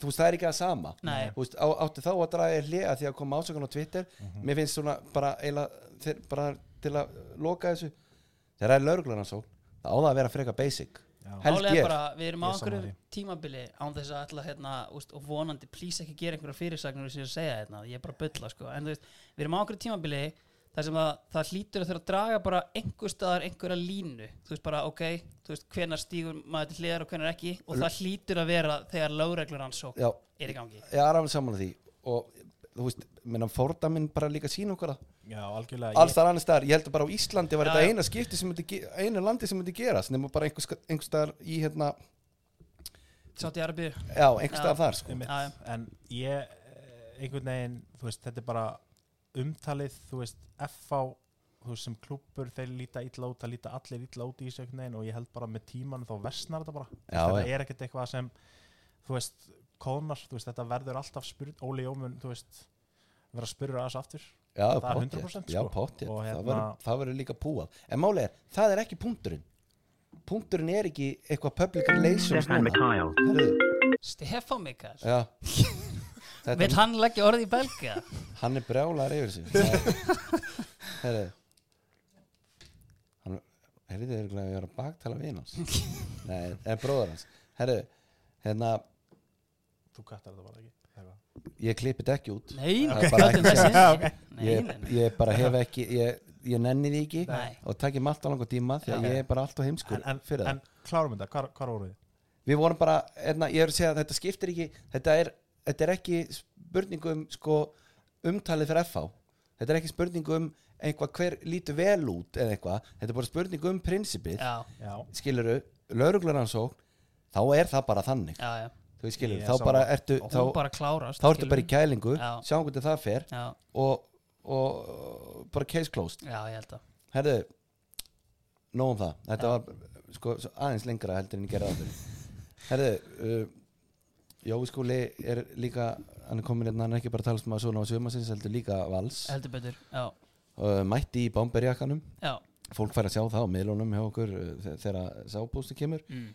Þú veist, það er ekki það sama. Veist, á, átti þá að draga hliða því að koma ásökun á Twitter? Mér finnst svona bara, eila, þeir, bara til að loka þessu. Þegar það er lögreglan svo það á það að vera freka basic. Bara, við erum á er einhverju tímabili án þess að ætla hérna, úst, og vonandi, please ekki gera einhverja fyrirsagnir sem ég er að segja hérna, ég er bara að bylla sko. en þú veist, við erum á einhverju tímabili þar sem það, það hlýtur að þurfa að draga bara einhver staðar einhverja línu þú veist bara, ok, þú veist, hvenar stígur maður til hliðar og hvenar ekki og það hlýtur að vera þegar lögreglur hans Já, er í gangi ég er alveg saman því og þú veist, menna fordaminn bara líka já, algjörlega alls þar annars staðar, ég held að bara á Íslandi var Já, þetta já. eina skipti sem eina landi sem myndi gerast nema bara einhvers, einhvers staðar í hérna, Sátt í Arabíu já, einhvers Já. staðar þar sko. Já, já. en ég eh, einhvern veginn, þú veist, þetta er bara umtalið, þú veist, FH þú veist, sem klúppur, þeir líta illa út það líta allir illa út í veginn og ég held bara með tímanum þá versnar þetta bara. Já, þetta já. er ekkert eitthvað sem þú veist, kónar, þú veist, þetta verður alltaf spurt, Óli Jómun, þú veist vera að spyrja aðeins aftur. Já, Það er pottþétt, 100% já, sko. það hérna- verður- það verður líka púað. En máli er, það er ekki punkturinn. Punkturinn er ekki eitthvað public relations. Mikhail. Herðu, Stefán Mikael? Já Vil hann leggja orði í belga? hann er brjálar yfir sig. Hann heyrðu þið að ég var að baktala við hans. Nei, en bróður hans. Herru, hérna þú kattar þetta bara ekki ég klippi þetta ekki út. Nei, er ég, nei, nei. ég bara hef ekki ég, ég nenni því ekki Nei. og takk ég allt á langa tíma því að ég er bara allt á heimskur en, klárum þetta, hvar, hvar voru þið? við vorum bara, hérna, ég er að segja að þetta skiptir ekki þetta er, þetta er ekki spurning um sko, umtalið fyrir FH þetta er ekki spurning um eitthvað hver lítur vel út eða eitthvað, þetta er bara spurning um prinsipið, já, Já, skiluru lögregluransókn, þá er það bara þannig, já, já. Þú veist skilur þá bara það. ertu, og þá, bara klárast þá ertu bara í kælingu Já. sjáum hvernig það fer já, og, og bara case closed. Já, ég held að. Herðu, nóg um það. Þetta var sko, aðeins lengra heldur en ég gerði áður herðu uh, Jói skúli er líka hann er komin hérna, hann er ekki bara að svona á sumasins heldur líka vals. Heldur betur, já, uh, mætti í bomberjakkanum. Já. Fólk fær að sjá það á miðlunum hjá okkur uh, þe- þegar sábústi kemur. Mm,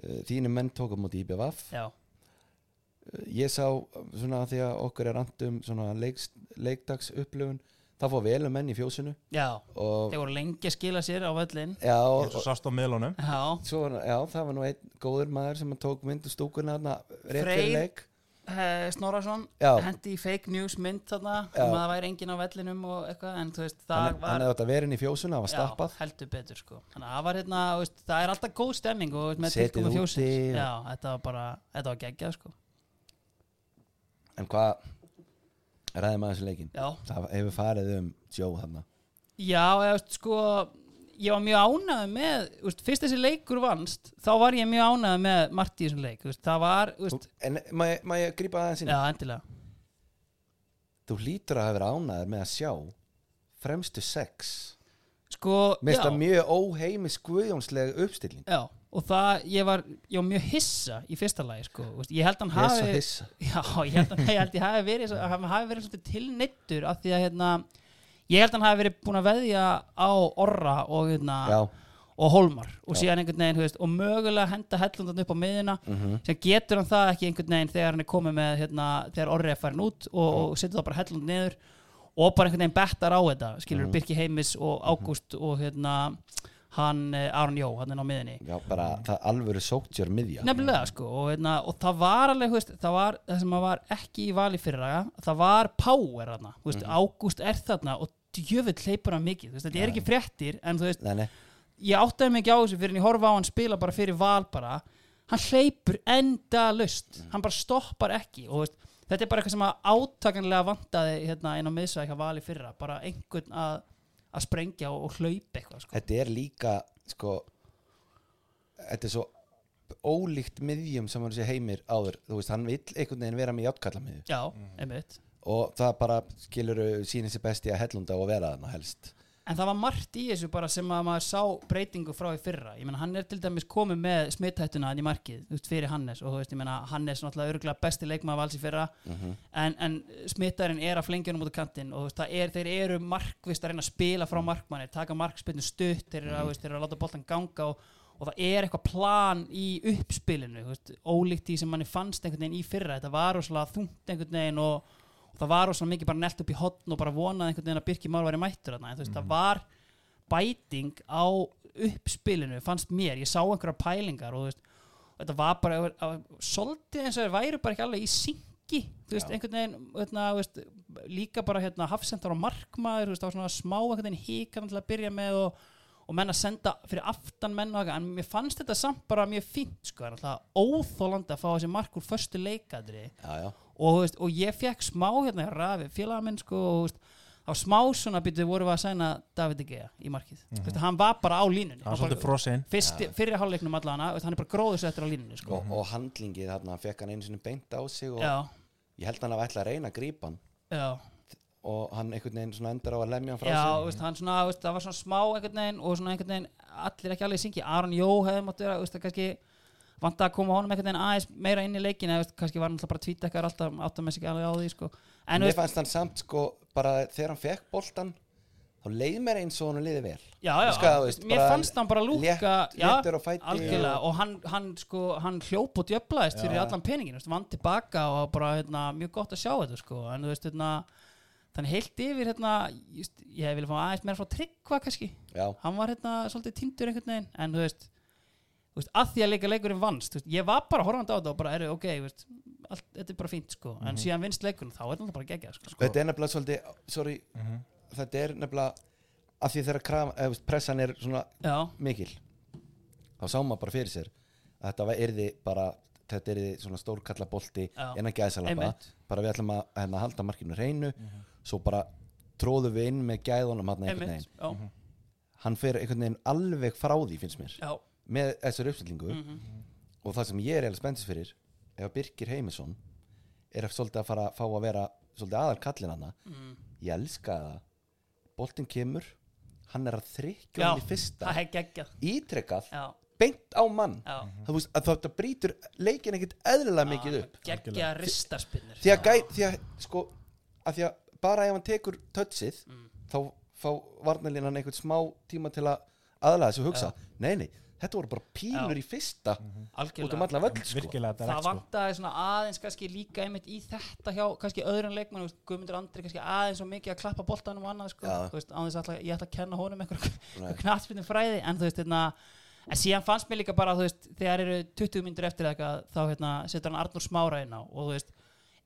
uh, þínu menn tókum múti IBVF já, uh, ég sá svona því að okkur er andum svona leiks, leikdags upplöfun það fór vel um menn í fjósinu. Já og þeir voru lengi að skila sér á völlin já, og, eins og sást á miðlunum. Já, Svo, já, það var nú einn góður maður sem tók myndu rétt Freyr. fyrir leik. Eh, Snorarsson hendi í fake news mynd þarna um að það væri enginn á vellinum og eitthvað en þú veist, það hann, hann var hefði átt að vera inn í fjósuna, það var já, stappað. heldur betur sko. Þannig að það var hérna, veist, það er alltaf góð stemming og með úti fjósins já, þetta var bara, þetta var geggjað sko. En hvað ræði maður þessu leikin já, það hefur farið um Joe þarna. Já, eða, sko ég var mjög ánægð með veist, fyrst þessi leikur vannst þá var ég mjög ánægð með Marti í þessum leik veist, það var, veist, en má ég, má ég grípa aðeins inn? Já, endilega. Þú hlýtur að hafa verið ánæður með að sjá fremstu sex. Sko, mér finnst já, það mjög óheimis guðjónsleg uppstilling. Já og það, ég var, ég var mjög hissa í fyrsta lagi, sko, ég held hann ég er svo hafi hissa. Já, ég held að held ég hafi verið, að hann hafi verið svolítið tilneittur af því að hérna, ég held að hann hafi verið búin að veðja á Orra og, hérna, já, og Holmar og Já. síðan einhvern veginn, veist, og mögulega henda hellundan upp á miðina mhm, sem getur hann það ekki einhvern veginn þegar hann er komið með hérna, þegar Orri er farin út og, og setur það bara hellund niður og bara einhvern veginn bettar á þetta skilur Mhm. Birki Heimis og Ágúst og hérna hann eh, Aron Jó, hann er á miðinni já, bara það alvöru sóktjör miðja. Nefnilega sko og, hérna, og það var alveg veist, það, var, það sem var ekki í vali fyrir það var power þarna þú veist, Ágúst er þarna og djöfull hleypur hann mikið þetta er ekki fréttir en þú veist, nei, nei, ég áttaði ekki á þessu fyrir en ég horfa á hann spila bara fyrir val bara. Hann hleypur enda lust hann bara stoppar ekki og veist, þetta er bara eitthvað sem að átakanlega vantaði hérna inn á eitthvað vali fyrra bara einhvern að, að sprengja og, og hlaupa eitthvað sko. þetta er líka sko þetta er svo ólíkt miðjum sem hann sé heimir áður. Þú veist, hann vill einhvern veginn vera með játtkallamiðju já, einmitt. Og það bara skiluru sýnir sér besti að hellunda og vera þarna helst En það var margt í þessu bara sem að maður sá breytingu frá í fyrra. Ég meina, hann er til dæmis komið með smithættuna hann í markið, veist, fyrir Hannes og þú veist, ég meina, Hannes er náttúrulega örgulega besti leikmaður vals í fyrra, en, en smittarinn er að flengja hann út á kantinn og veist, er, þeir eru markvist að reyna að spila frá markmanni, taka markspilnu stutt, þeir eru að, þú veist, þeir eru að láta boltan ganga og, og það er eitthvað plan í uppspilinu, veist, ólíkt í sem manni fannst einhvern veginn í fyrra, þetta var það var rosalega mikið bara nelt upp í hotn og bara vonaði einhvern veginn að Birki Már væri mættur þarna, en þú veist, það var bæting á uppspilinu fannst mér, ég sá einhverja pælingar og þú veist, og þetta var bara svolítið eins og þeir væru bara ekki alveg í syngi, þú veist, Já. einhvern veginn hérna, þú veist, líka bara hérna hafsendar og markmaður, þú veist, það var svona smá einhvern veginn híkan til að byrja með og, og menn að senda fyrir aftan menn og eitthvað, en mér fannst þetta samt bara mjög fínt, sko, en alltaf óþólandi að fá þessi mark úr förstu leikadri. Já, já, og, veist, og ég fekk smá hérna rafi félaga minn sko og veist, á smá svona býtu voru við að sæna David De Gea í markið. Mm -hmm. hann var bara á línunni. Það var Hann svolítið bara, frosinn. Fyrsti, fyrir hálfleiknum allan hann er bara gróður sér eftir á línunni sko. og, og handlingið þarna fekk hann einu sinni beint á sig og já, ég held hann að ætla að reyna að grípa hann. Já, og hann einhvern veginn svona endur á að lemja hann frá já sig þú veist, hann svona, þú veist, það var svona smá einhvern veginn og svona einhvern veginn allir ekki alveg syngi Aron Jó hefði mátt vera, þú veist, það kannski vant að koma honum einhvern veginn aðeins meira inn í leikin eða kannski var hann alltaf bara tvít ekkert alltaf átt að með sig alveg á því sko. en mér fannst hann samt sko bara þegar hann fekk boltan þá leið mér eins og hann liði vel. Já, já, Sko, þú veist, mér fannst hann bara lúka létt- á fæti og- og hann, hann, sko, hann hljóp og djöflaðist fyrir allan peningin, veist, vann tilbaka og bara hérna, mjög gott að sjá þetta sko. en þú veist, hérna, þannig heilt yfir hérna, just, ég vil fá aðeins meira frá tryggva kannski, já, hann var hérna svolítið tindur einhvern veginn, en þú veist veist, að því að leika leikurinn vannst veist, ég var bara horfandi á þetta og bara, eru, ok veist, allt, þetta er bara fínt, sko. En síðan vinst leikurinn, þá er þetta bara geggjað, sko. Þetta er nefnilega svolítið sorry, þetta er nefnilega af því þegar kraf, eða, veist, pressan er svona já, mikil þá sá maður bara fyrir sér að þetta yrði bara þetta yrði svona stórkalla bolti Já. en að gæðsalapa Einmitt. bara við ætlum að hérna, halda markinu hreinu svo bara tróðu við inn með gæðunum hann einhvern einmitt, veginn. já, hann fer einhvern veginn alveg frá því finnst mér. Já með þessari uppstillingu mhm, og það sem ég er eða spenntist fyrir ef að Birkir Heimisson er svolítið að fara að fá að vera svolítið aðal kallin hana mhm. ég elska það. Boltinn kemur hann er að þrykja Já, hann í fyrsta. það er geggjað. Ítrekkað, já, beint á mann. Já. Það, veist, að þetta brýtur leikin ekkit eðlilega mikið upp. geggja ristarspinnur því að, gæ, því að sko að því að bara ef hann tekur touchið Mm. þá fá varnarlínan einhvern smá tíma til að aðlaða þessu og hugsa nei nei, þetta voru bara pílur Já. í fyrsta út um alla völl sko. það sko vantaði svona aðeins kannski líka einmitt í þetta hjá kannski öðrum leikmann veist, Guðmundur Andri kannski aðeins og mikið að klappa boltanum og annað sko, veist, aðeins að ég ætla að kenna honum Nei. einhver knattspilnum fræði en þú veist, hérna en síðan fannst mér líka bara, þú veist, þegar eru 20 myndir eftir eitthvað, þá hérna setur hann Arnur Smára inn á og þú veist,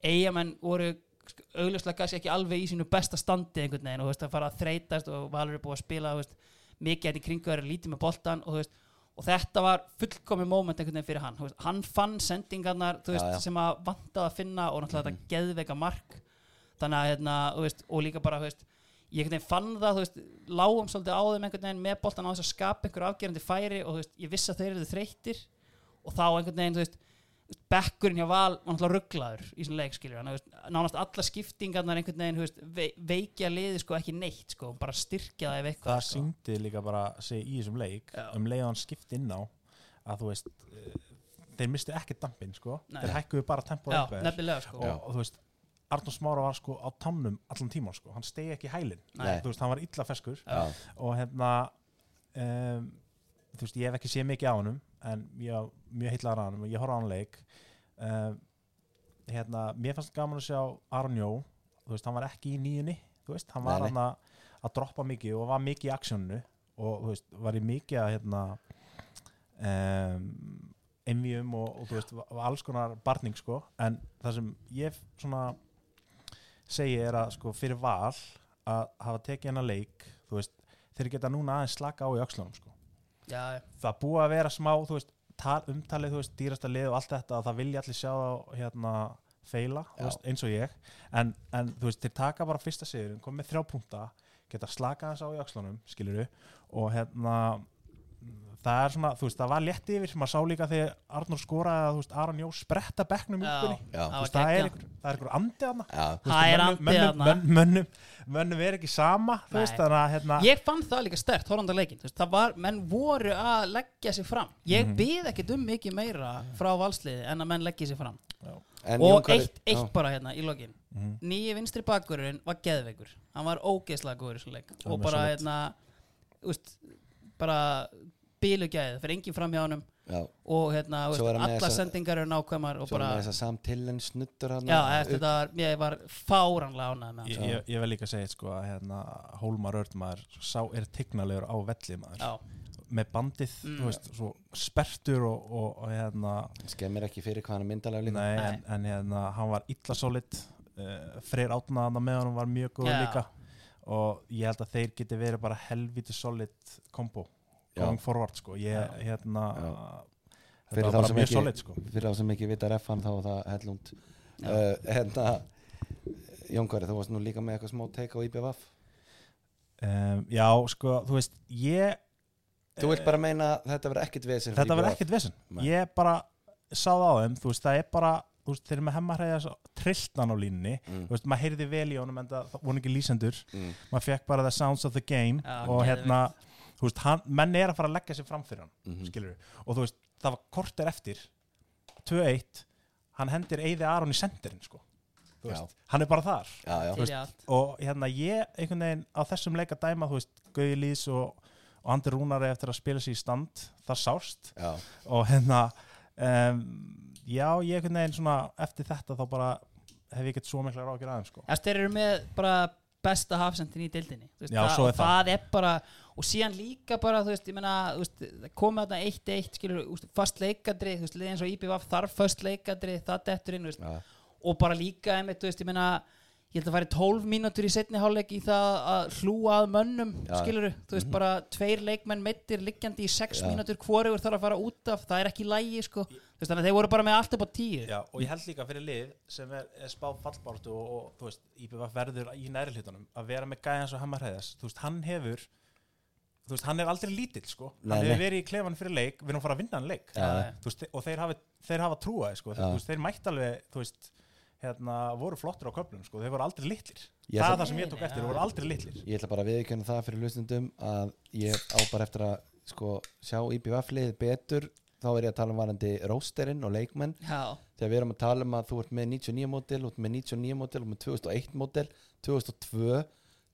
eigamenn voru augljóslega kannski ekki alveg í sínu besta standi einhvern veginn og þú veist, að fara að þreytast og Valur er búið að spila, þú veist, mikið hérna í kringu er lítið með boltan og þú veist og þetta var fullkomi moment einhvern veginn fyrir hann. Hann fann sendingarnar veist, Já, já. sem að vantaði að finna og náttúrulega þetta geðveika mark. Þannig að hérna, veist, og líka bara veist, ég fann það lágum svolítið á þeim einhvern veginn með boltan á þess að skapa einhver afgerandi færi og ég vissi að þeir eru þreyttir. Og þá einhvern veginn, bekkurinn hjá Val var náttúrulega rugglaður í svona leik skilur hann, þú veist, nánast alla skiptingarnar einhvern veginn, veist, ve veikja liði sko ekki neitt sko, bara styrkja það ef eitthvað það sko. syngdi líka bara sig í þessum leik Já. um leið og hann skipt inn á að þú veist eh, þeir mistu ekki dampin sko. Nei. þeir hækkuðu bara tempo Já, eitthvað nefnilega sko. Og, og þú veist Arnur Smára var sko á tannum allan tíman sko, hann stegi ekki hælinn. Þú veist, hann var illa feskur. Já. og hérna um, þú veist, ég hef ekki séð mikið á honum en ég mjög heitlaður á og ég horfði á hann leik. Um, hérna, mér fannst gaman að sjá Aron Jó, þú veist, hann var ekki í nýjunni þú veist, hann var hann að, að droppa mikið og var mikið í aksjónu og þú veist, var í mikið að hérna um, envíum og, og þú veist, alls konar barning sko, en það sem ég svona segi er að sko fyrir val að hafa tekið hennar leik þú veist, þeir geta núna aðeins slaka á í öxlunum sko. Já, það búið að vera smá veist, tal, umtalið, þú veist, dýrasta lið og allt þetta að það vilja allir sjá þá hérna feila, veist, eins og ég. En, en þú veist, þeir taka bara fyrsta sigurinn komið þrjá punkta, geta slaka aðeins á í öxlunum, skilur og hérna það er svona, þú veist, það var létt yfir. Sem að sá líka þegar Arnur skoraði að, þú veist, Aron Jó spretta bekknum Já. Þú Það veist, það er einhver, það er einhver andi aðna. Það er andið þarna. mönnum, mönnum, mönnum er ekki sama þú veist, þannig að hérna Ég fann það líka stert, horfandi leikin veist, það var, menn voru að leggja sig fram. Ég mm Mhm. byð ekkert um mikið meira frá valsliði en að menn leggja sig fram. Og Jón Kári- eitt, eitt Já. bara hérna í lokin. Mhm. nýji vinstri bakkurinn var geðveikur. Hann var ógeðslega góður og bara hérna úst, bara bílu gæð fyrir engin fram hjá honum Já. og hérna, hann alla sendingar eru nákvæmar og bara, bara, með þess að Sam Tillen snuttur hann já, eftir þetta var, ég var fáranlega ánægð með hann ég, ég, ég vil líka segja sko að hérna, Hólmar Ördmaður sá er tignalegur á velli maður já, með bandið, Mm. þú veist, svo spertur og, og, og hérna skemmir ekki fyrir hvað hann er myndalega líka nei, Nei. en, en hérna, hann var illa solid uh, Freyr Átnaðan með honum var mjög góð Já. líka og ég held að þeir geti verið bara helviti solid kombo. Going forward sko. Ég, Já. hérna Já. þetta Fyrir var bara sem mjög ekki- solid sko. fyrir þá sem ekki vita refan þá var það hellund uh, hérna Jón Kværi, þú varst nú líka með eitthvað smá teik á IBVF um, já, sko, þú veist, ég þú vilt bara meina að þetta verður ekkit vesen þetta var IBVF? ekkert vesen. Ég bara sá það á þeim þú veist, það er bara, þú veist, þeir eru með hemmahræða trilltan á línni, mm. þú veist, maður heyrði vel í honum en það voru ekki lýsendur. Mm. maður fekk bara the sounds of the game Já, og hérna, þú veist, hann, menn er að fara að leggja sig fram fyrir hann, Mm skilur og þú veist, það var korter eftir 2-1, hann hendir Eyði Aron í sendirinn, sko. Þú Já. veist, hann er bara þar. Já, já, allt. Og hérna ég einhvern veginn á þessum leik að dæma, þú veist, Gauði Lýs og, og Andi Rúnari eftir að spila sér í stand það sást. Já, og hérna um, já, ég einhvern veginn svona eftir þetta þá bara hef ég ekkert svo mikla rákir aðeins sko. Þeir eru með bara besta hafsendin í deildinni þú veist, Já, það, það. er bara og síðan líka bara þú veist, ég það komið þarna 1-1 skilur, þú veist, fast leikadri, þú veist, eins og IPVF þarf fast leikadri, það dettur inn þú veist, já, og bara líka einmitt, þú veist, ég meina ég held að færi 12 mínútur í setni hálfleik í það að hlúa að mönnum Já. skiluru, þú veist bara tveir leikmenn meittir liggjandi í 6 Já. mínútur hvoregur þarf að fara út af, það er ekki lægi sko. Þannig að þeir voru bara með allt upp á 10 Já, og ég held líka fyrir lið sem er, er spáð fallbáratu og, og þú veist, IBF verður í næri hlutunum að vera með gæðan svo Hamar Heiðas þú veist, hann hefur þú veist, hann er aldrei lítill, sko. Nei, hann hefur verið í klefan fyrir leik, við erum að fara að vinna hann leik. Þú veist, og þeir hafa, þeir hafa trúaði, sko. Þeir hérna, voru flottur á köflum, sko, þeir voru aldrei litlir. Ég það ætla- er það sem ég tók eftir, þeir voru aldrei litlir. Ég ætla bara að viðkjöna það fyrir hlustundum að ég á bara eftir að sko, sjá IBF-lið betur. Þá er ég að tala um varandi rósterinn og leikmenn. Já, þegar við erum að tala um að þú ert með 99 mótil þú ert með 99 mótil og með 2001 mótil 2002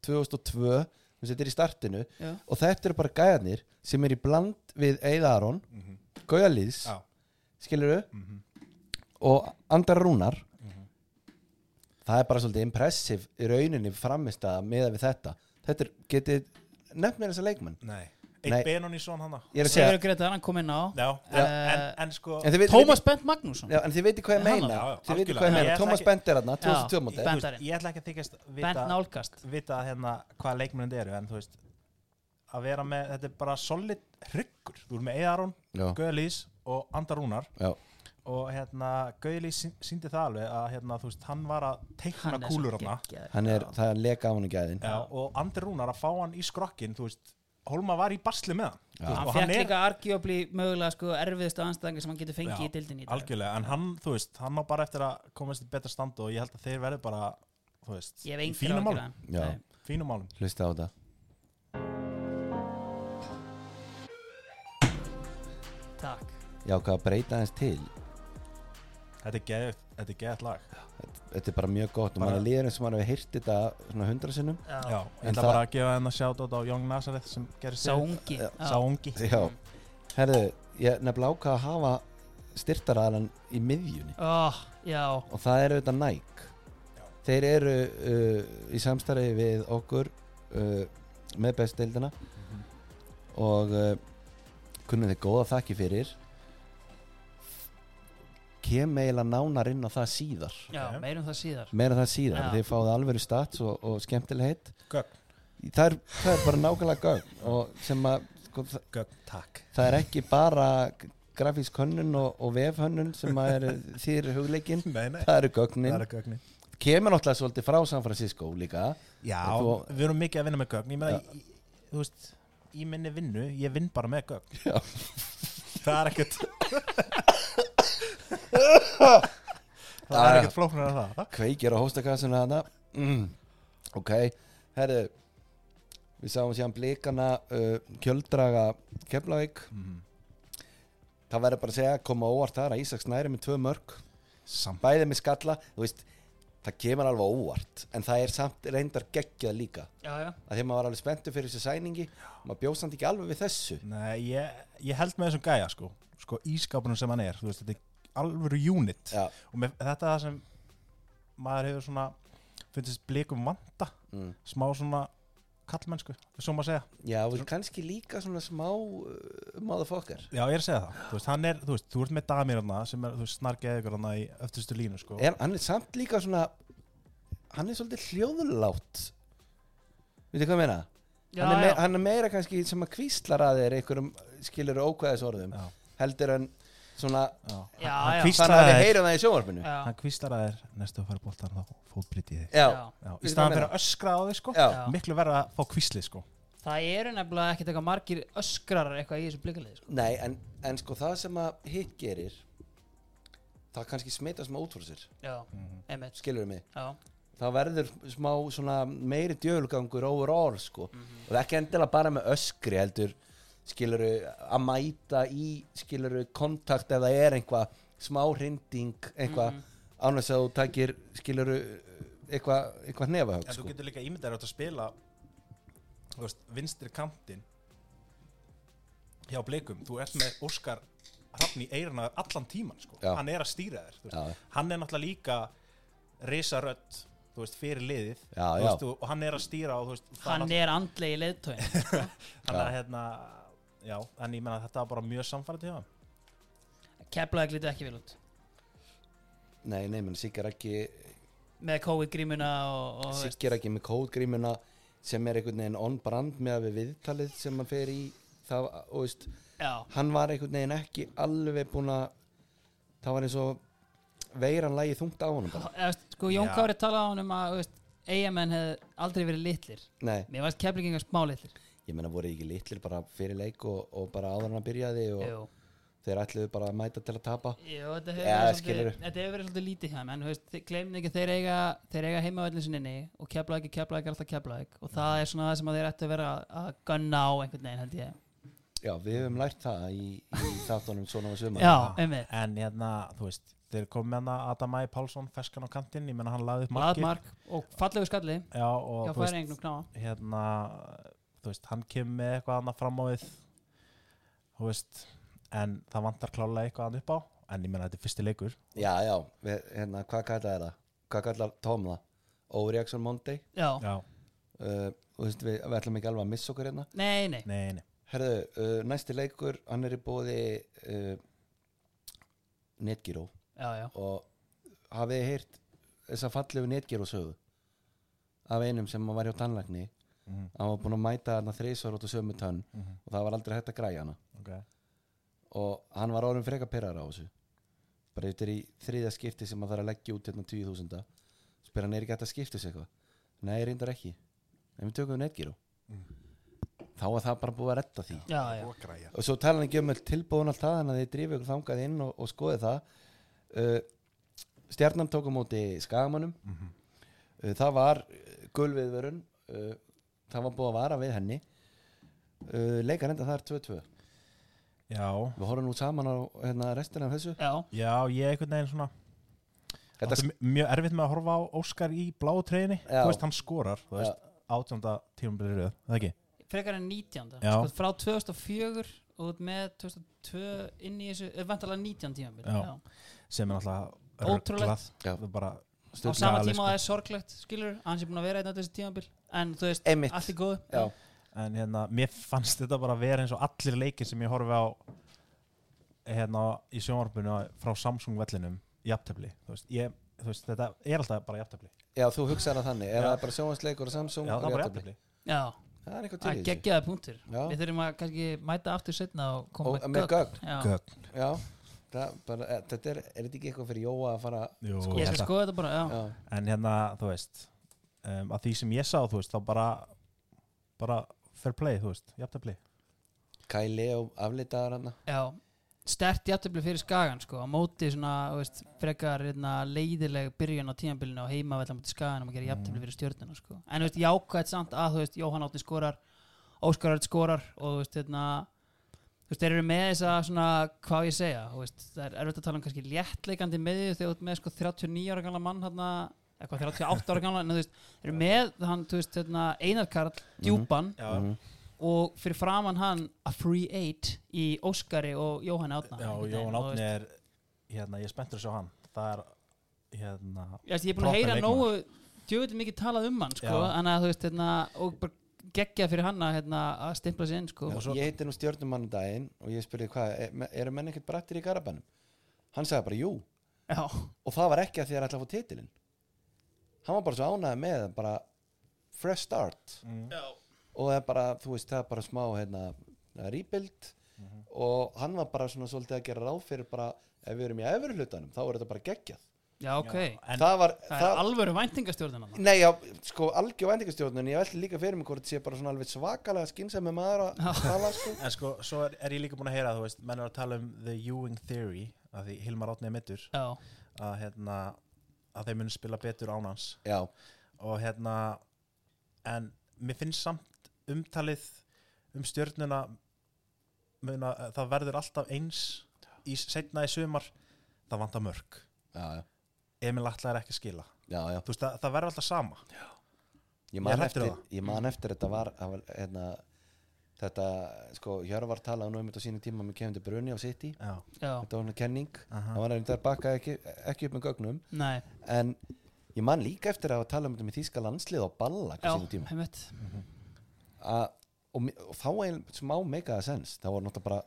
2002 þú setur í startinu. Já, og þetta eru bara gæðarnir sem er í bland við Eða Aron, mm -hmm. Gaujalíðs Já, skiluru mm og Andar Rúnar. Það er bara svolítið impressiv í rauninni framist að miða við þetta. Þetta er, getið nefnt mér þessa leikmenn? Nei. Eitt Benónísson hann Sigur Gretar, hann kom inn á. Já, Já. en, en sko en Thomas Bent Magnússon. Já, en þið veitir hvað ég Hann- meina. Já, já, Þið veitir algjörlega. hvað ég meina. Thomas Bent er þarna, 2002 Já, móti ég ætla ekki að þykjast Bent vita, nálgast. vita hérna hvað leikmennin eru en þú veist að vera með, þetta er bara solid hryggur, þú ert með Eðarón, Já, Gauðlís og Andar Rúnar. Já, og hérna Gauðlís síndi það alveg að hérna þú veist, hann var að teikna Hann er kúlur hann hann er, það er leka á hann í gæðin. Já, og Andar Rúnar að fá hann í skrokkin þú veist, Holma var í basli með hann. Veist, Hann fekk er líka argjobli mögulega sko erfiðustu anstæðingar sem hann getur fengið Já, í dildinni í dag. algjörlega, en hann, þú veist, hann á bara eftir að komast í betra stand og ég held að þeir verður bara þú veist, fínum málum. fínum málum. Hlusta á þetta. Takk. Já, hvað að breyta hans til Þetta er geðið, þetta er geðið lag. Þetta er bara mjög gott og maður líður eins og maður hefur heyrt þetta svona hundra sinnum. Já, Já, ég ætla bara að gefa henn að sjáta á Young Nazareth sem gerir Sá ungi. Já, Já, herðu, ég nefnilega ákvað að hafa styrtaraðan í miðjunni. Oh, Já, og það er auðvitað Nike. Þeir eru uh, í samstarfi við okkur uh, með bestdeildina og uh, kunnum þið góða þakki fyrir kem eiginlega nánar inn á það síðar. Já, meirum það síðar. Meira það síðar, Já. þið fáið alveg stats og, og skemmtilegheit Gögn, það er, það er bara nákvæmlega gögn og sem að sko, það, gögn, takk. það er ekki bara grafísk hönnun og, og vefhönnun sem að er þýr hugleikin. Nei, nei, það eru það gögnin er gögnin. Kemur náttúrulega svolítið frá San Francisco líka. Já, Þú- við erum mikið að vinna með gögn. Ég meina, í- í- þú veist í minni vinnu, ég vinn bara með gögn. Já. Það er ekkert Það er ekkert flóknar en það. Kveikir á hóstakassinu hana mm. ok, herðu við sáum síðan blikana uh, kjöldraga Keflavík. Mm. það verður bara að segja, koma óvart þar að Ísak Snæri með tvö mörg Samt. Bæði með skalla, þú veist það kemur alveg óvart, en það er samt reyndar geggjað líka, Já, já. Að því maður var alveg spenntur fyrir þessu sæningi, maður bjóð samt ekki alveg við þessu. Nei, ég, ég held með þessum gæja sko Sko ískapunum sem hann er Þú veist, þetta er alvöru unit. Já, Og með, þetta er það sem maður hefur svona finnst blikum vanta. Mm. smá svona kallmennsku svo maður segja. Já og kannski líka svona smá uh, motherfucker. Já, ég er að segja það. Þú veist, hann er, þú veist, þú ert með Damir hana sem er, þú veist, snargeði ykkur hana í öftustu línu sko. Er, hann er samt líka svona hann er svolítið hljóðlátt. Veitir hvað ég meina? Já, hann, er me já. hann er meira kannski sem að kvíslar að þér einhverjum skilur ókvæðis orðum Já, heldur en svona já, Já, þannig að við heyrum það í sjónvarpinu. Hann kvíslar að þér næstu að fara bóltan þá fótbriti þig. Í staðan fyrir að öskra á þig sko. Já. Miklu verða að fá kvíslið sko. Það eru nefnilega ekkert eitthvað margir öskrar eitthvað í þessu blikalið sko. nei en, en sko það sem að hitt gerir það kannski smitast smá út frá sér. Einmitt. Skilur mig? Já, það verður smá svona meiri djöfulgangur overall sko. Og það er ekki endilega bara með öskri heldur skiluru að mæta í skiluru kontakt ef það er einhvað smá hrinding eitthvað mm. -hmm. ánægst að þú takir skiluru eitthvað eitthva nefahögg En þú sko. getur líka ímyndað þér átt að spila þú veist, vinstri kantinn hjá blikum þú ert með Óskar Hrafn í eiruna allan tíman sko. Hann er að stýra þér þú hann er náttúrulega líka risa rödd þú veist, fyrir liðið Já, þú já. veist, og, hann er að stýra og, þú veist, hann náttúrulega- er andlegi leðtóin hann er hérna já, en ég menna að þetta var bara mjög samfærið hjá hann Keflaði glítið ekki vel út. Nei, nei, menn Sigur ekki með COVID grímuna og, og veist, Siggi er ekki með kóðgrímuna sem er einhvern veginn on brand með að við viðtalið sem hann fer í það, og veist, já, hann var einhvern veginn ekki alveg búin að það var eins og veiran lægi þungt á honum bara. Sko Jón. Kári talaði á hann um að veist, eigamenn hefði aldrei verið litlir. Nei, mér varst keflingingar smá litlir ég meina voru ekki litlir bara fyrir leik og, og bara áður en að byrjaði og Jú. þeir ætluðu bara að mæta til að tapa? Jú, þetta hefur Ja, verið svolítið, þetta hefur verið svolítið lítið hjá þeim, en veist, þið gleymið ekki þeir eiga, þeir eiga heimavellin sinni og kefla ekki, kefla ekki, alltaf kefla ekki og það er svona það sem að þeir ættu að vera að gunna á einhvern veginn held ég. Já, við höfum lært það í, í þáttunum svona á sumar Já, En hérna, þú veist, þeir komið með hana Adam Æ. Pálsson, feskan á kantinn Ég menna hann laði upp markið. Og fallegu skalli Já, og knáa hérna þú veist, hann kemur með eitthvað annað fram á við þú veist en það vantar klálega eitthvað annað upp á en ég menna þetta er fyrsti leikur. Já, já, við, hérna, hvað kallar það? Hvað kallar Tom það? Overreaction Monday? Já, já, uh, þú veist, við, við ætlum ekki alveg að missa okkur hérna. Nei, nei, nei, nei, Herðu, uh, næsti leikur, hann er í bóði uh, Netgyro já, já. Og hafið þið heyrt þess að fallegu Netgyro sögu af einum sem var hjá tannlækni Mhm. hann var búinn að mæta þarna þreysvar út á sömu tönn Mhm. og það var aldrei hægt að græja hana. Ok. Og hann var orðin freka pyrrar á þessu. Bara er í þriðja skipti sem maður þarf að leggja út hérna 20.000 spyr hann er ekki hægt að skipta sig eitthvað? Nei, reyndar ekki. En við tökum við Netgyro þá var það bara búið að redda því. Já, já, og og svo tala hann ekki um tilbúin allt það þannig að þið drífið ykkur þangað inn og, og skoði það. Uh, stjarnan tók á móti skagamannum Mhm. uh, það var gulviðvörun uh, það var búið að vara við henni. Uh, leikar enda það er 2-2 já, við horfum nú saman á hérna, restina af þessu. Já, já, ég einhvern veginn svona Þetta er mjög erfitt með að horfa á Óskar í bláu treyni Já. þú veist, hann skorar, þú veist, átjönda tímabilið röð, það ekki? frekar en 19 Já. sko, frá 2004 og út með 2002 inn í þessu, er vantalega 19 tímabil Já. sem er alltaf Ótrúlegt. er á sama tíma sko. og það er sorglegt skilur, hann sé búin að vera einn á þessi tímabil en þú veist, Einmitt. allt er góð Já. en hérna, mér fannst þetta bara vera eins og allir leikir sem ég horfi á hérna í sjónvarpinu frá Samsung vellinum jafntefli, þú veist, ég, þú veist þetta er alltaf bara jafntefli. Já, þú hugsaði það þannig, ef það er bara sjónvarsleikur og Samsung já, það er bara jafntefli. jafntefli. Já, það er eitthvað það til er í þessu. geggjaða punktur Já. við þurfum að kannski mæta aftur setna og koma og með gögn. Já. Gögn. Já, það, bara, eh, þetta er, er þetta ekki eitthvað fyrir Jóa að fara Jú, ég skal skoða þetta bara, já, Já, en hérna, þú veist um, að því sem ég sá, þú veist, þá bara bara fair play, þú veist jafntefli Kæli og aflitaðar hann já. stert jafntöfli fyrir skagan sko, á móti svona, þú veist, frekar hérna, leiðileg byrjun á tímabilinu og heima vel á móti skagan um að gera jafntöfli fyrir stjórnuna sko. en þú veist, jákvæmt samt að þú veist, Jóhann Átni skorar Óskar Örd skorar og þú veist, hérna þú veist, þeir eru með þessa svona, hvað ég að segja þú veist, það er erfitt að tala um kannski léttleikandi með því þegar þú ert með sko 39 ára gamla mann hérna, eitthvað 38 ára gamla en þú veist, þeir eru með hann, þú veist, hérna, Einar Karl, djúpan já, Mhm. og fyrir framann hann a free eight í Óskari og Jóhann Átna já Jóhann Átni er hérna, ég er spenntur að sjá hann það er hérna ég, ég er búin að heyra nógu djöfull mikið talað um hann sko, Já. en að þú veist hérna, og bara geggja fyrir hann að hérna, að stimpla sér inn sko. Já, svo- Ég heiti nú stjórnumann daginn og ég spurði hvað, er, eru menn ekkert brattir í Garabannum? Hann sagði bara jú já, og það var ekki að því að ætla að fá titilinn hann var bara svo ánægði með bara fresh start. Mm, og það er bara, þú veist, það er bara smá hérna, rebuild. Og hann var bara svona svolítið að gera ráð fyrir bara, ef við erum í efri hlutanum þá er þetta bara geggjað. Já ok. Já, en, það var, það er alvöru væntingastjórnina Nei, já, sko, algjör væntingastjórnun. Ég velti líka fyrir mig hvort sé bara svona alveg svakalega skynsemi maður að tala, sko. En sko, svo er, er ég líka búin að heyra þú veist, menn er að tala um the Ewing theory að því Hilmar Átni er mittur já, að hérna að þeir muni spila betur án hans. Já, og hérna en mér finnst samt umtalið um stjörnuna muna, það verður alltaf eins í setna í sumar það vantar mörg já, já, Emil Atla er ekki að skila. Já, já. þú veist það, það verður alltaf sama. Ég, Ég man hræddur eftir, um ég man eftir þetta var, var hérna, þetta, sko, Hjörvar talaði nú um þetta á sínu tíma með Kevin De Bruyne á City. Já, já, þetta var hann kenning. Það var einhvern veginn bakkaði ekki, ekki upp með gögnum. Nei. En ég man líka eftir að tala um þetta með þýska landslið og balla á já, sínu tíma. heimitt að, og, mi- og þá er smá megaða sens það voru náttúrulega bara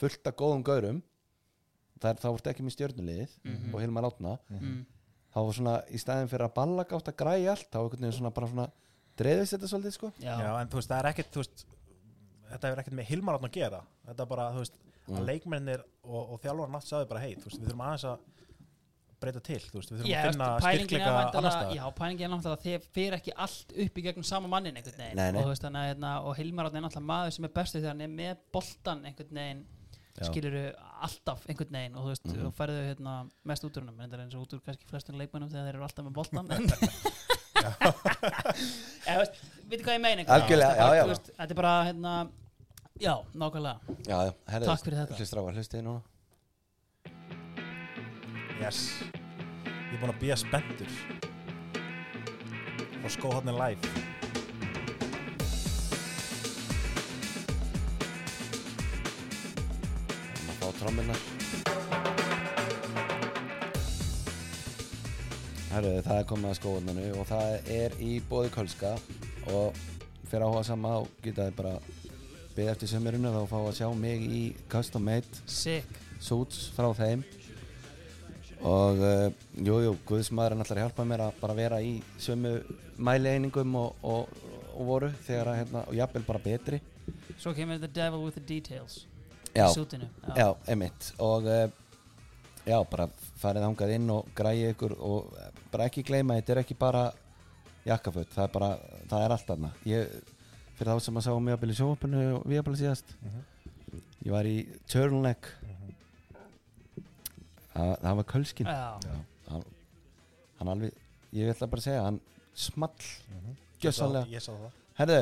fullt af góðum gaurum. Það er, þá vortu ekki með stjörnuliðið Mhm. og Hilmar Átna mm. þá var svona í staðin fyrir að balla gátt að græja allt þá einhvern veginn svona bara svona dreifist þetta svolítið sko. Já, Já, en þú veist, það er ekkert, þú veist þetta hefur ekkert með Hilmar átn að gera þetta er bara, þú veist, Mm. að leikmennir og, og þjálfur nátt sagði bara, hei, þú veist, við þurfum aðeins að breyta til, þú veist, við þurfum Já, að finna styrkleika annars staðar Já, pælingin er náttúrulega að þið fyrir ekki allt upp í gegnum sama mannin einhvern veginn Nei, nei. Og, þú veist, þannig, að, hérna, og Hilmar er náttúrulega maður sem er bestu þegar hann er með boltan einhvern veginn Já. skiluru alltaf einhvern veginn og þú veist, Mhm. og færðu hérna, mest út úr hennum en það er eins og út úr kannski flestum leikmennum þegar þeir eru alltaf með boltan en Eða, veist, veitir hvað ég meina Þú það já, já. þú Þetta er bara, hérna Já, nákvæmlega. Já, já, herrið, Takk fyrir þetta. hlustrávar, hlustið núna. Yes. Ég er búin að býja spenntur. Og skóhóðnin live. Við erum að fá trommunar Herru, það er komið að skóðuninu og það er í bóði Kölska og fyrir áhuga sama þá geta þið bara beðið eftir sömurinn og þá fá að sjá mig í custom made Sick. suits frá þeim. Og uh, jú, jú, Guðsmaður er náttúrulega að hjálpa mér að bara vera í sömu mælieiningum og, og, og voru þegar að hérna, og jafnvel bara betri. Svo kemur the devil with the details Já, sútinu Já, emitt og uh, já, bara farið þangað inn og græði ykkur og eh, bara ekki gleyma, þetta er ekki bara jakkaföt, það er bara, það er allt þarna. Ég, fyrir þá sem að sá mig að byrja sjófapinu og við að byrja síðast ég var í turtleneck. Það, það var kölskin Já, hann, hann alveg, ég ætla bara að segja hann small, gjössanlega Ég sá það. Herðu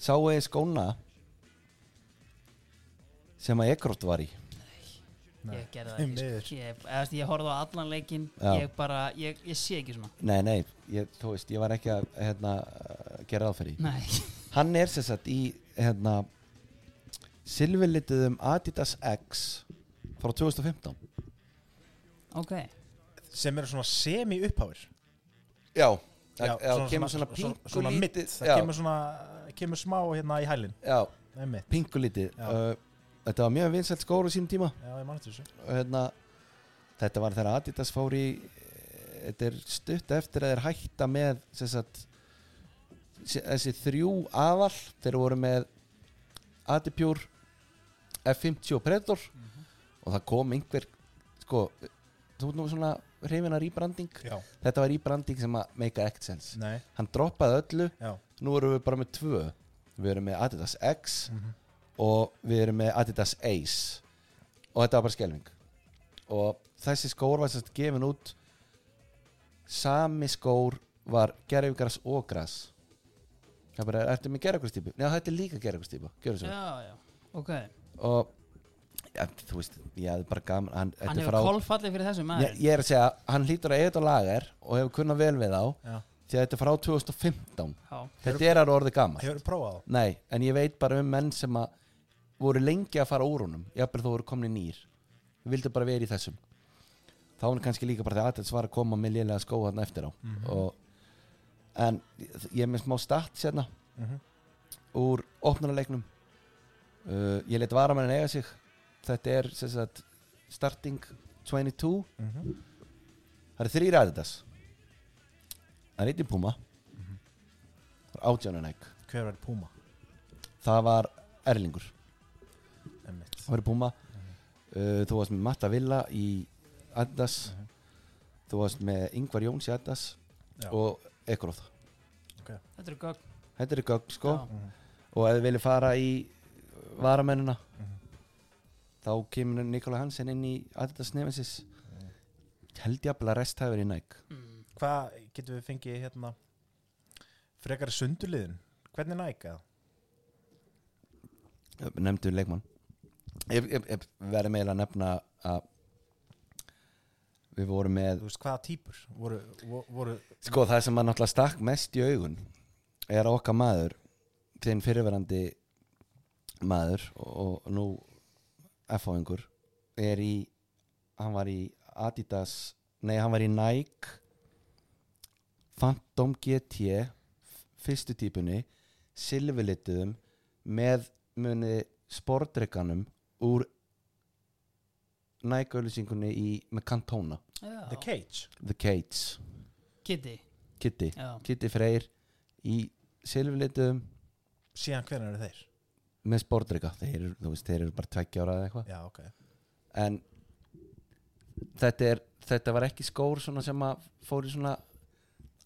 sáu þið skóna sem að Ekrótt var í ég gerði það ekki sko. Ég, veist, ég horfði á allan leikinn Já. Ég bara, ég, ég sé ekki svona. Nei, nei, ég, þú veist, ég var ekki að hérna, gera það Nei, Hann er sem sagt í hérna, silfurlituðum Adidas X frá 2015 ok. Sem eru svona semi uppháir Já, Já, já kemur svona svona, pingu svona mitt, það kemur svona kemur smá hérna í hælinn. Já, Þetta var mjög vinsælt skór á sínum tíma. Já ég mann þessu. Hérna, þetta var þegar Adidas fór í þetta er stutt eftir að þeir hætta með sagt þessi þrjú aðal. Þeir voru með Adipure F50 og Predator. Og það kom einhver sko, þú veit nú svona hrifin að rýbranding þetta var rýbranding sem að make a sense. Nei, hann droppaði öllu, já. Nú erum við bara með tvö. Við erum með Adidas X. Mhm. Og við erum með Adidas Ace. Og þetta var bara skelving og þessi skór var sérst gefin út. Sami skór var gerðugras og gras. Það bara, ertu með gerðugrastýpu? Já, þetta er líka gerðugrastýpa, gjör svo Já, já, ok. Og ja, þú veist, ég hefði bara gaman hann, Hann þetta er hefur frá, kolfallið fyrir þessu ég, maður. Ég er að segja hann hlýtur að eitthvað lagar og hefur kunnað vel við á já. því að þetta er frá 2015 Já, þetta er að orðið gaman hefur prófað á Nei, en ég veit bara um menn sem að voru lengi að fara úr honum jafnvel þó voru komni nýr. Vildu bara vera í þessum. Þá var hann kannski líka bara þegar Adels var að koma með lélega skó hann eftir á. Og, en ég er með smá start sérna Mhm. úr opnarleiknum uh, ég let varamennin eiga sig. Þetta er sagt, starting 22 Mhm. það eru þrýr Adidas. Það er í Puma. Það er átjánunæk hver verður Puma? Það var Erlingur var í Puma. Uh, þú varst með Matta Villa í Adidas. Þú varst með Ingvar Jóns í Adidas Já. og Ekroth þetta eru gögn. Þetta er gögn sko. Já. Mhm. og ef þið viljið fara í varamennina Mhm. þá kemur Nikola Hansen inn í Adidas Nemesis. Held ég að rest hafi verið í Nike. Mm. hvað getum við fengið hérna frekari sundurliðin hvernig næka nefndu leikmann ég, ég, ég verði meila að nefna að við vorum með veist hvaða típur voru, vo- voru Sko það sem maður náttúrulega stakk mest í augun er okkar maður þinn fyrirverandi maður og, og nú F-fáingur er í hann var í Adidas nei hann var í Nike Phantom GT fyrstu típunni silfurlituðum með muni sportreikanum úr Nike auðlýsingunni í Já. The Cage. The Cage. Kitty. Kitty, Já. Kitty Freyr í silfurlitum síðan hvernig eru þeir? Með sportdrykka þeir, eru- þú veist, þeir eru bara tveggja ára eða eitthvað. Já, ok. En þetta, er, þetta var ekki skór svona sem að fór í svona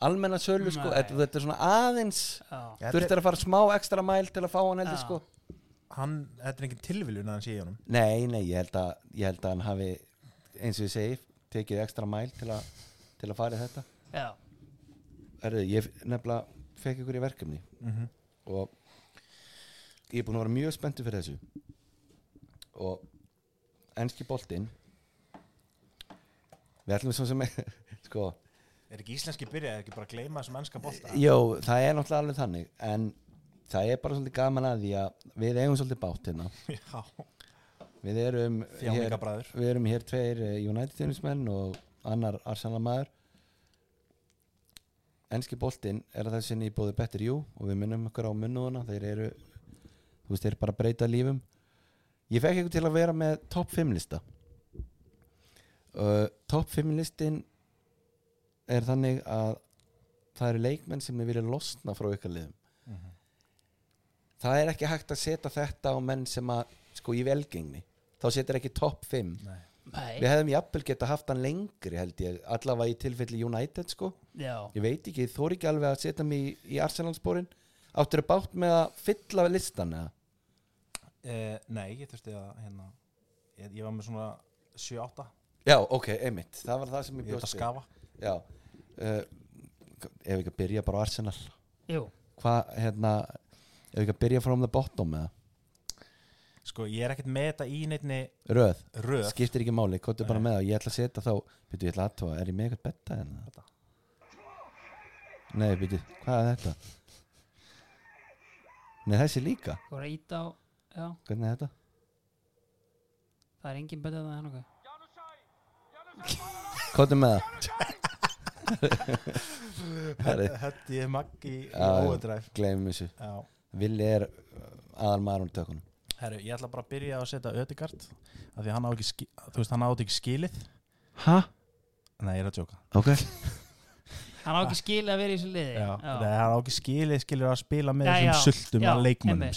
almenna sölu sko, Nei. þetta, þetta er svona aðeins Já, Já, þurftir að fara smá ekstra mæl til að fá hann heldur Já. sko hann, þetta er engin tilviljun að hann sé í honum? Nei, nei, ég held að, ég held að hann hafi eins og ég segi, tekið ekstra mæl til að, til að fara í þetta. Já, Erðu, ég nefnilega fekk ykkur í verkefni. Mm -hmm. og ég er búin að vera mjög spenntur fyrir þessu. Og enski boltinn við ætlum svo sem sko, er ekki íslenski byrjað ekki bara að gleyma þessum ennska bolta? Jó, það er náttúrulega alveg þannig en það er bara svolítið gaman að því að við eigum svolítið bátt hérna. Við erum hér, við erum hér tveir eh, United tennismenn og annar Arsenal maður. Enski boltinn er að þessinni í bóði Better You og við minnum ykkur á munnuðuna þeir eru, þú veist, þeir bara breyta lífum. Ég fekk ykkur til að vera með top 5 lista. Uh, top 5 listin er þannig að það eru leikmenn sem er verið losna frá ykkar liðum. Mhm. Það er ekki hægt að setja þetta á menn sem að sko í velgengni. Þá setur ekki top 5 Nei. nei. Við hefðum jafnvel geta haft hann lengri held ég, allavega í tilfelli United sko. Já, Ég veit ekki, þú er ekki alveg að setja mig í, í Arsenal-spórin. Áttur er bátt með að fylla listan eða? Eh, nei, ég þurfti að hérna, ég, ég var með svona 7-8 Já, ok, einmitt, það var það sem ég ég þurfti að við. skafa. Já, uh, ef ekki að byrja bara á Arsenal. Jú. Hvað, hérna, ef ekki að byrja from the bottom eða? sko, ég er ekkert með þetta í neittni Röð, röð skiptir ekki máli, kottu bara með það Ég ætla að setja þá, byrju, ég ætla að tóa, er ég með eitthvað betta en Þetta. Nei, byrju, hvað er þetta? Nei, þessi líka, Þú voru að íta á Já, hvernig er þetta? það er engin betið en það Kottu með það Herri. Hötti ég maggi í Já, já. overdrive Gleimum þessu Já. Villi er aðal maður um tökunum. Herru, ég ætla bara að byrja að setja Ödegard af því hann á ekki, á ekki skilið. Hæ? Nei, ég er að djóka. Ok. Hann á ekki skil að vera í þessu liði. Já. Nei, hann á ekki skilið, skilur að spila með Já, já. þessum sultum að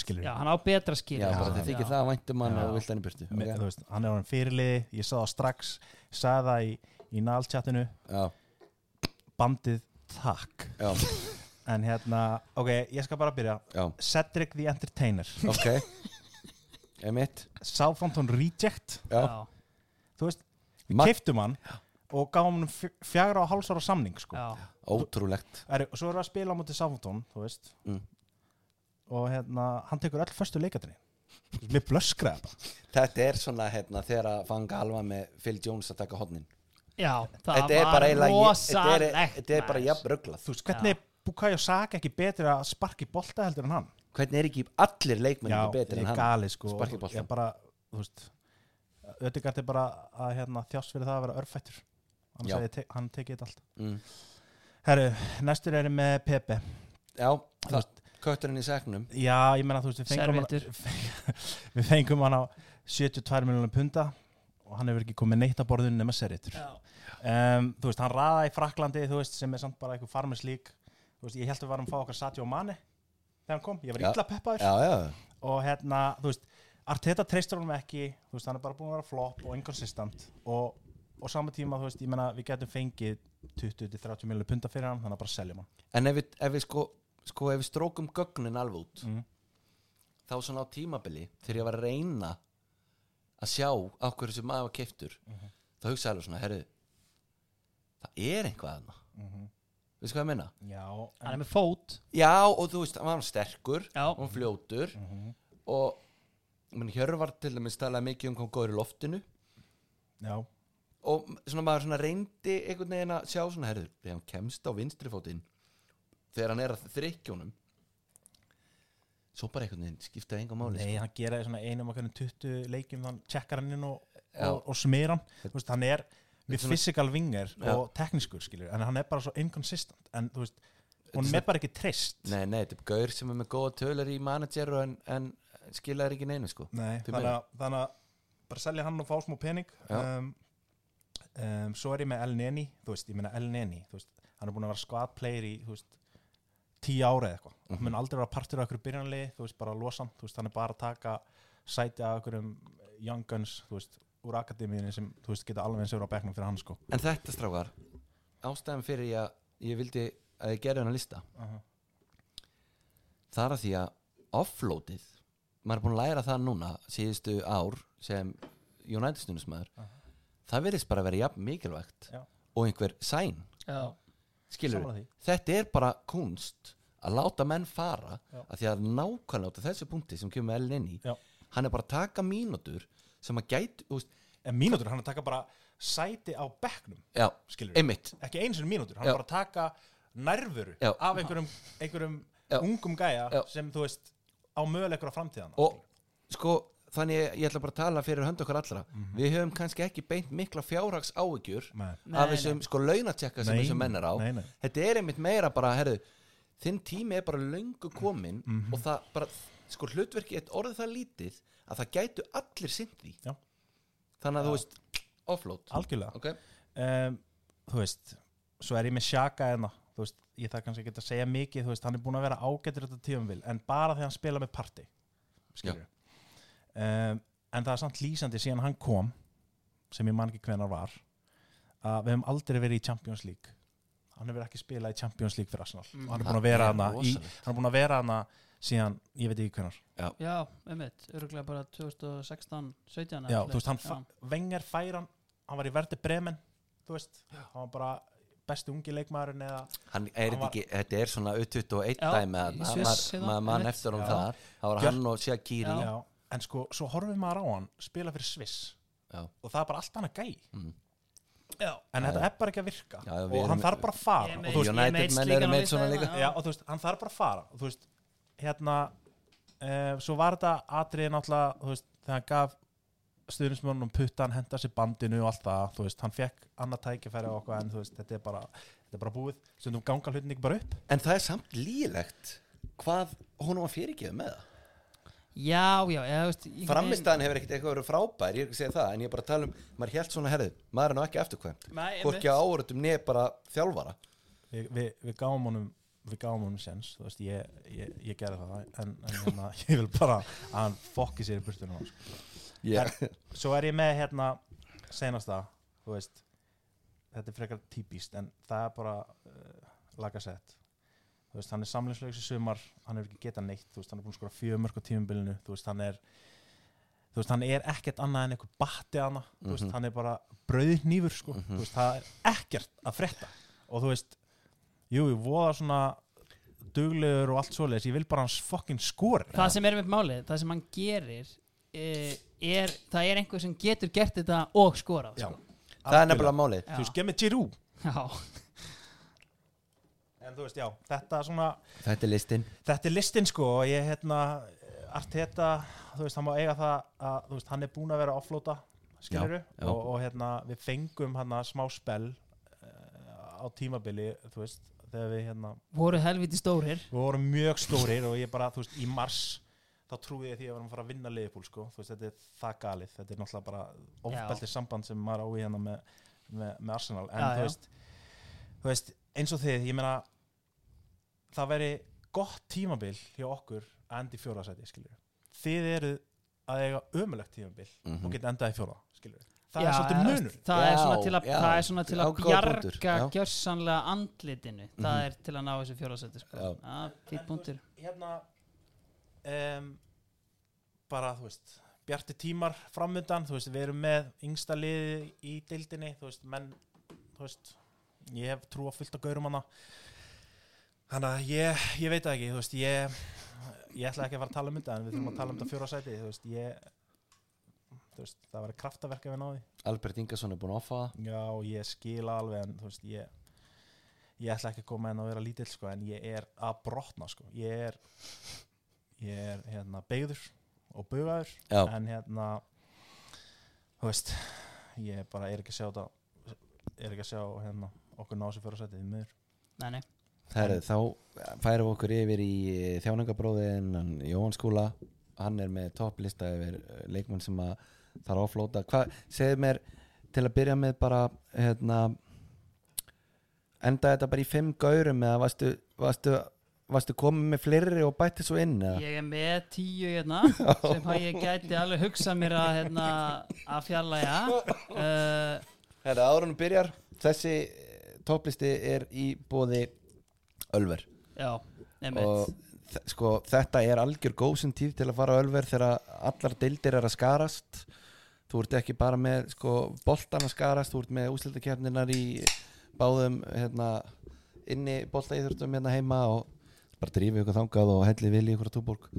skilur Já, hann á betra skil Já, Já, bara þið þykir það væntum hann Já. og vilt hann í burtu. Með, Ok. þú veist, hann er hann fyrirliði. Ég sá það strax, sagði það í, í náltjattinu, Já, bandið takk. Já, en hérna, ok, ég skal bara byrja. Já. Cedric the Entertainer. Ok. Emitt Southampton Reject, Já, þú veist við Ma- keiftum hann og gáum hann fj- fjagra og hálsara samning sko. já, ótrúlegt. Er, og svo erum við að spila á móti Southampton þú veist. Mm. og hérna, hann tekur öll föstu leikatri mér blöskraði bara Þetta. Er svona hérna þegar að fanga alva með Phil Jones að taka hodnin já Það Þetta er var bara eiginlega Þetta er, rosalegt þetta er bara maður. jafn rugglað þú veist, hvernig er Bukayo Saka ekki betri að sparki bolta heldur en hann? Hvernig er ekki allir leikmenn já, ekki betri en er hann galið sko. sparki ég bara, þú veist Ödegard er bara að hérna, þjást fyrir það að vera örfættur. Te hann tekið þetta allt. Mm. herru, næstur er með Pepe. Já, kötturinn í segnum já, ég meina þú veist, við fengum hann við fengum hann á 72 miljonar punta og hann hefur ekki komið neitt að borðinu nema serritur Já, um, þú veist, hann raða í Fraklandi þú veist, sem er samt bara eitthvað farmers lík þú veist, ég held að við varum að fá okkar Sadio Mane þegar hann kom, ég var illa peppaður. Já, já, og hérna, þú veist Arteta treystur honum ekki, þú veist, hann er bara búin að vera flop og inconsistent. Og, og sama tíma, þú veist, ég meina, við getum fengið 20-30 miljonar punta fyrir hann, þannig að bara seljum hann. En ef við, ef við sko, sko ef við strókum gögnin alveg út mm. þá svona á tímabili þegar ég var að reyna að sjá á hverju sem maður var keiftur Mhm. þá hugsaði alveg svona, herru það er einhvað aðna Mm veistu hvað ég meina? Já, hann er með fót. Já, og þú veist, hann var sterkur Já, og hann fljótur. Mm og menn, Hjörvar til dæmis talaði mikið um hvað hann góður í loftinu. Já, og svona maður svona reyndi einhvern veginn að sjá svona, herru, þegar hann kemst á vinstri fótinn þegar hann er að þrykkjónum svo bara einhvern veginn skiptaði enga máli nei, hann geraði svona einum okkur 20 leikjum, þann checkar hann inn og, og, og smir hann, þú veist, hann er við physical winger Já. og teknískur, skilur, en hann er bara svo inconsistent, en þú veist, hún er bara ekki treyst. Nei, nei, þetta er gaur sem er með góða tölur í manager en, en skilaði ekki neinu sko. Nei, þannig að, þannig að bara selja hann og fá smá pening. Um, um, svo er ég með El Neni þú veist, ég meina El Neni veist, hann er búin að vera squad player í veist, tíu ára eða eitthvað. Mhm. hann mun aldrei vera partur af okkur byrjanlið þú veist, bara losa hann, þú veist, hann er bara að taka sæti af okkur young guns þú veist, úr akademíunni sem þú veist, geta alveg eins og vera á bekknum fyrir hann sko En þetta strákar Ástæðan fyrir ég að ég vildi að ég gerði hennar lista uh -huh. Það er að því að offloadið maður er búin að læra það núna síðustu ár sem United stundismæður Aha. það verðist bara að vera jafn mikilvægt Já. og einhver sæn Já, skilur þetta er bara kunst að láta menn fara Já. að því að nákvæmlega af þessu punkti sem kemur Ellen inn í Já. hann er bara að taka mínútur sem að gæti, þú veist, en mínútur, hann er að taka bara sæti á bekknum já, skilur einmitt ekki eins og mínútur, hann Já. er bara að taka nærvöru Já. af einhverjum, einhverjum Já. ungum gæja Já. sem þú veist á möguleikur á framtíðan og sko, þannig ég, ég ætla bara að tala fyrir hönd okkar allra við höfum kannski ekki beint mikla fjárhags áhyggjur Nei. Nei, af þessum sko launatjekka sem Nei, þessum menn er á nei, nei. þetta er einmitt meira bara, herru þinn tími er bara löngu komin Mhm. og það bara, sko hlutverki er orðið það lítið að það gætu allir sinn því Já. Þannig að þú veist offload. Algjörlega. Okay. um, þú veist, svo er ég með Sjaka enna, þú veist, ég það kannski ekki að segja mikið, þú veist, hann er búin að vera ágættur þetta tíumvil, en bara þegar hann spila með party skilur um, en það er samt lýsandi síðan hann kom sem ég man ekki hvenar var að við hefum aldrei verið í Champions League. Hann hefur ekki spilað í Champions League fyrir Arsenal. Mm. og hann er búin að vera er hana í, hann er búin að vera hana síðan, ég veit ekki hvenar já, einmitt Öruglega bara 2016, 17 já, þú veist, hann fa- Wenger fær hann hann var í verði bremen þú veist, hann var bara besti ungi leikmaðurinn eða hann er Hann var- ekki, þetta er svona U21 Já, dæmi að í Sviss maður ma, mann eftir hún Já. þar það var hann og Já. Já, en sko, svo horfum maður á hann spila fyrir Sviss Já. og það er bara allt annað gæi Mm. Já, en Já, þetta já. er bara ekki að virka Já, og hann þarf bara að fara United menn eru með svona hérna, líka. já. já, og þú veist, hann þarf bara að fara og þú veist, hérna uh, svo var þetta atriði náttúrulega þú veist, þegar hann gaf stuðnismörnum puttan, henda sér bandinu og allt það, þú veist, hann fekk annað tækifæri og okkur en þú veist, þetta er bara þetta er bara búið, stundum ganga hlutin ekki bara upp. En það er samt lílegt hvað hún var fyrirgeð með það. Já, já, eða, þú veist framistæðan hefur ekkert eitthvað verið frábær ég er ekki að segja það, en ég er bara að tala um maður held svona herðið, maður er nú ekki afturkvæmt Nei, hvorki á áratum neð bara þjálfara. Við, við, við gáum honum við gáum honum sens, þú veist, ég, ég, ég gerði það en, en hérna, ég vil bara að hann fokki sér í burtu nú sko. yeah. svo er ég með hérna senasta, þú veist þetta er frekar típist en það er bara uh, lagasett þú veist, hann er samlingslaugs í sumar hann hefur ekki getað neitt, þú veist, hann er búin að skora fjömörk á tímumbilinu, þú veist, hann er þú veist, hann er ekkert annað en einhver batti hana, þú veist, Mhm. hann er bara brauðnýfur, sko, Mhm. þú veist, það er ekkert að frétta og þú veist jú, ég voða svona duglegur og allt svoleiðis, ég vil bara hans fokkin skori Það sem er með málið, það sem hann gerir e, er, það er einhver sem getur gert þetta og skorað Já. sko. það er nefnilega málið Já. þú mig Giroud Já, en þú veist, já, þetta er svona þetta er listin þetta er listin sko og ég hérna Arteta, þú veist, hann má eiga það að þú veist, hann er búin að vera að offlóta skilur Já, já. og, og hérna við fengum hann smá spell uh, á tímabili, þú veist þegar við hérna, voru helviti stórir. við vorum mjög stórir og ég bara, þú veist, í mars þá trúði ég því að við varum að fara að vinna liðbúl sko, þú veist, þetta er það galið. Þetta er náttúrulega bara ofbeldið samband sem maður á í hérna með, með, með Arsenal. En Já, þú já. veist, þú veist, eins og þið, ég meina það veri gott tímabil hjá okkur að enda í fjóraðsæti, skilur þið eru að eiga ömulegt tímabil Mhm. og geta endað í fjóra, skilur það Já, er svolítið munur. það er Já, svona til að, er svona til að bjarga gjörsanlega andlitinu. Það Mhm. er til að ná þessu fjórasæti sko. Fýtt punktur. Hérna um, bara, þú veist bjarti tímar framöndan, þú veist, við erum með yngsta liði í deildinni þú veist, menn, þú veist ég hef trú að gaurum hana. Þannig að ég, ég veit ekki, þú veist, ég ég ætla ekki að fara að tala um þetta en við þurfum að tala um þetta fjóra sæti, þú veist, ég veist, það var kraftaverk ef við náði. Albert Ingarsson er búin að offa það. Já, ég skila alveg en þú veist, ég ég ætla ekki að koma inn að vera lítill sko, en ég er að brotna sko. ég er ég er hérna beigður og bugaður Já. en hérna þú veist ég bara er ekki að sjá þetta er ekki að sjá hérna okkur ná sér fyrir að setja því miður. Nei, nei, Herri, þá færum við okkur yfir í þjáningabróðin Jóhann Skúla. Hann er með topplista yfir eh, leikmenn sem að þarf að offlóta hvað, segðu mér til að byrja með bara hérna enda þetta bara í fimm gaurum eða varstu, varstu, varstu komið með fleiri og bætti svo inn eða? Ég er með tíu hérna sem að ég gæti alveg hugsað mér að, hérna, að fjarlæga uh, Herra, árunum byrjar þessi eh, topplisti er í bóði Ölver. Já, og sko, þetta er algjör góðsum tíð til að fara Ölver þegar allar deildir er að skarast þú ert ekki bara með sko, boltan að skarast, þú ert með úslitakefninar í báðum hérna, inni boltaíþurftum hérna heima og bara drífið ykkur þangað og helli vilji ykkur á túborg.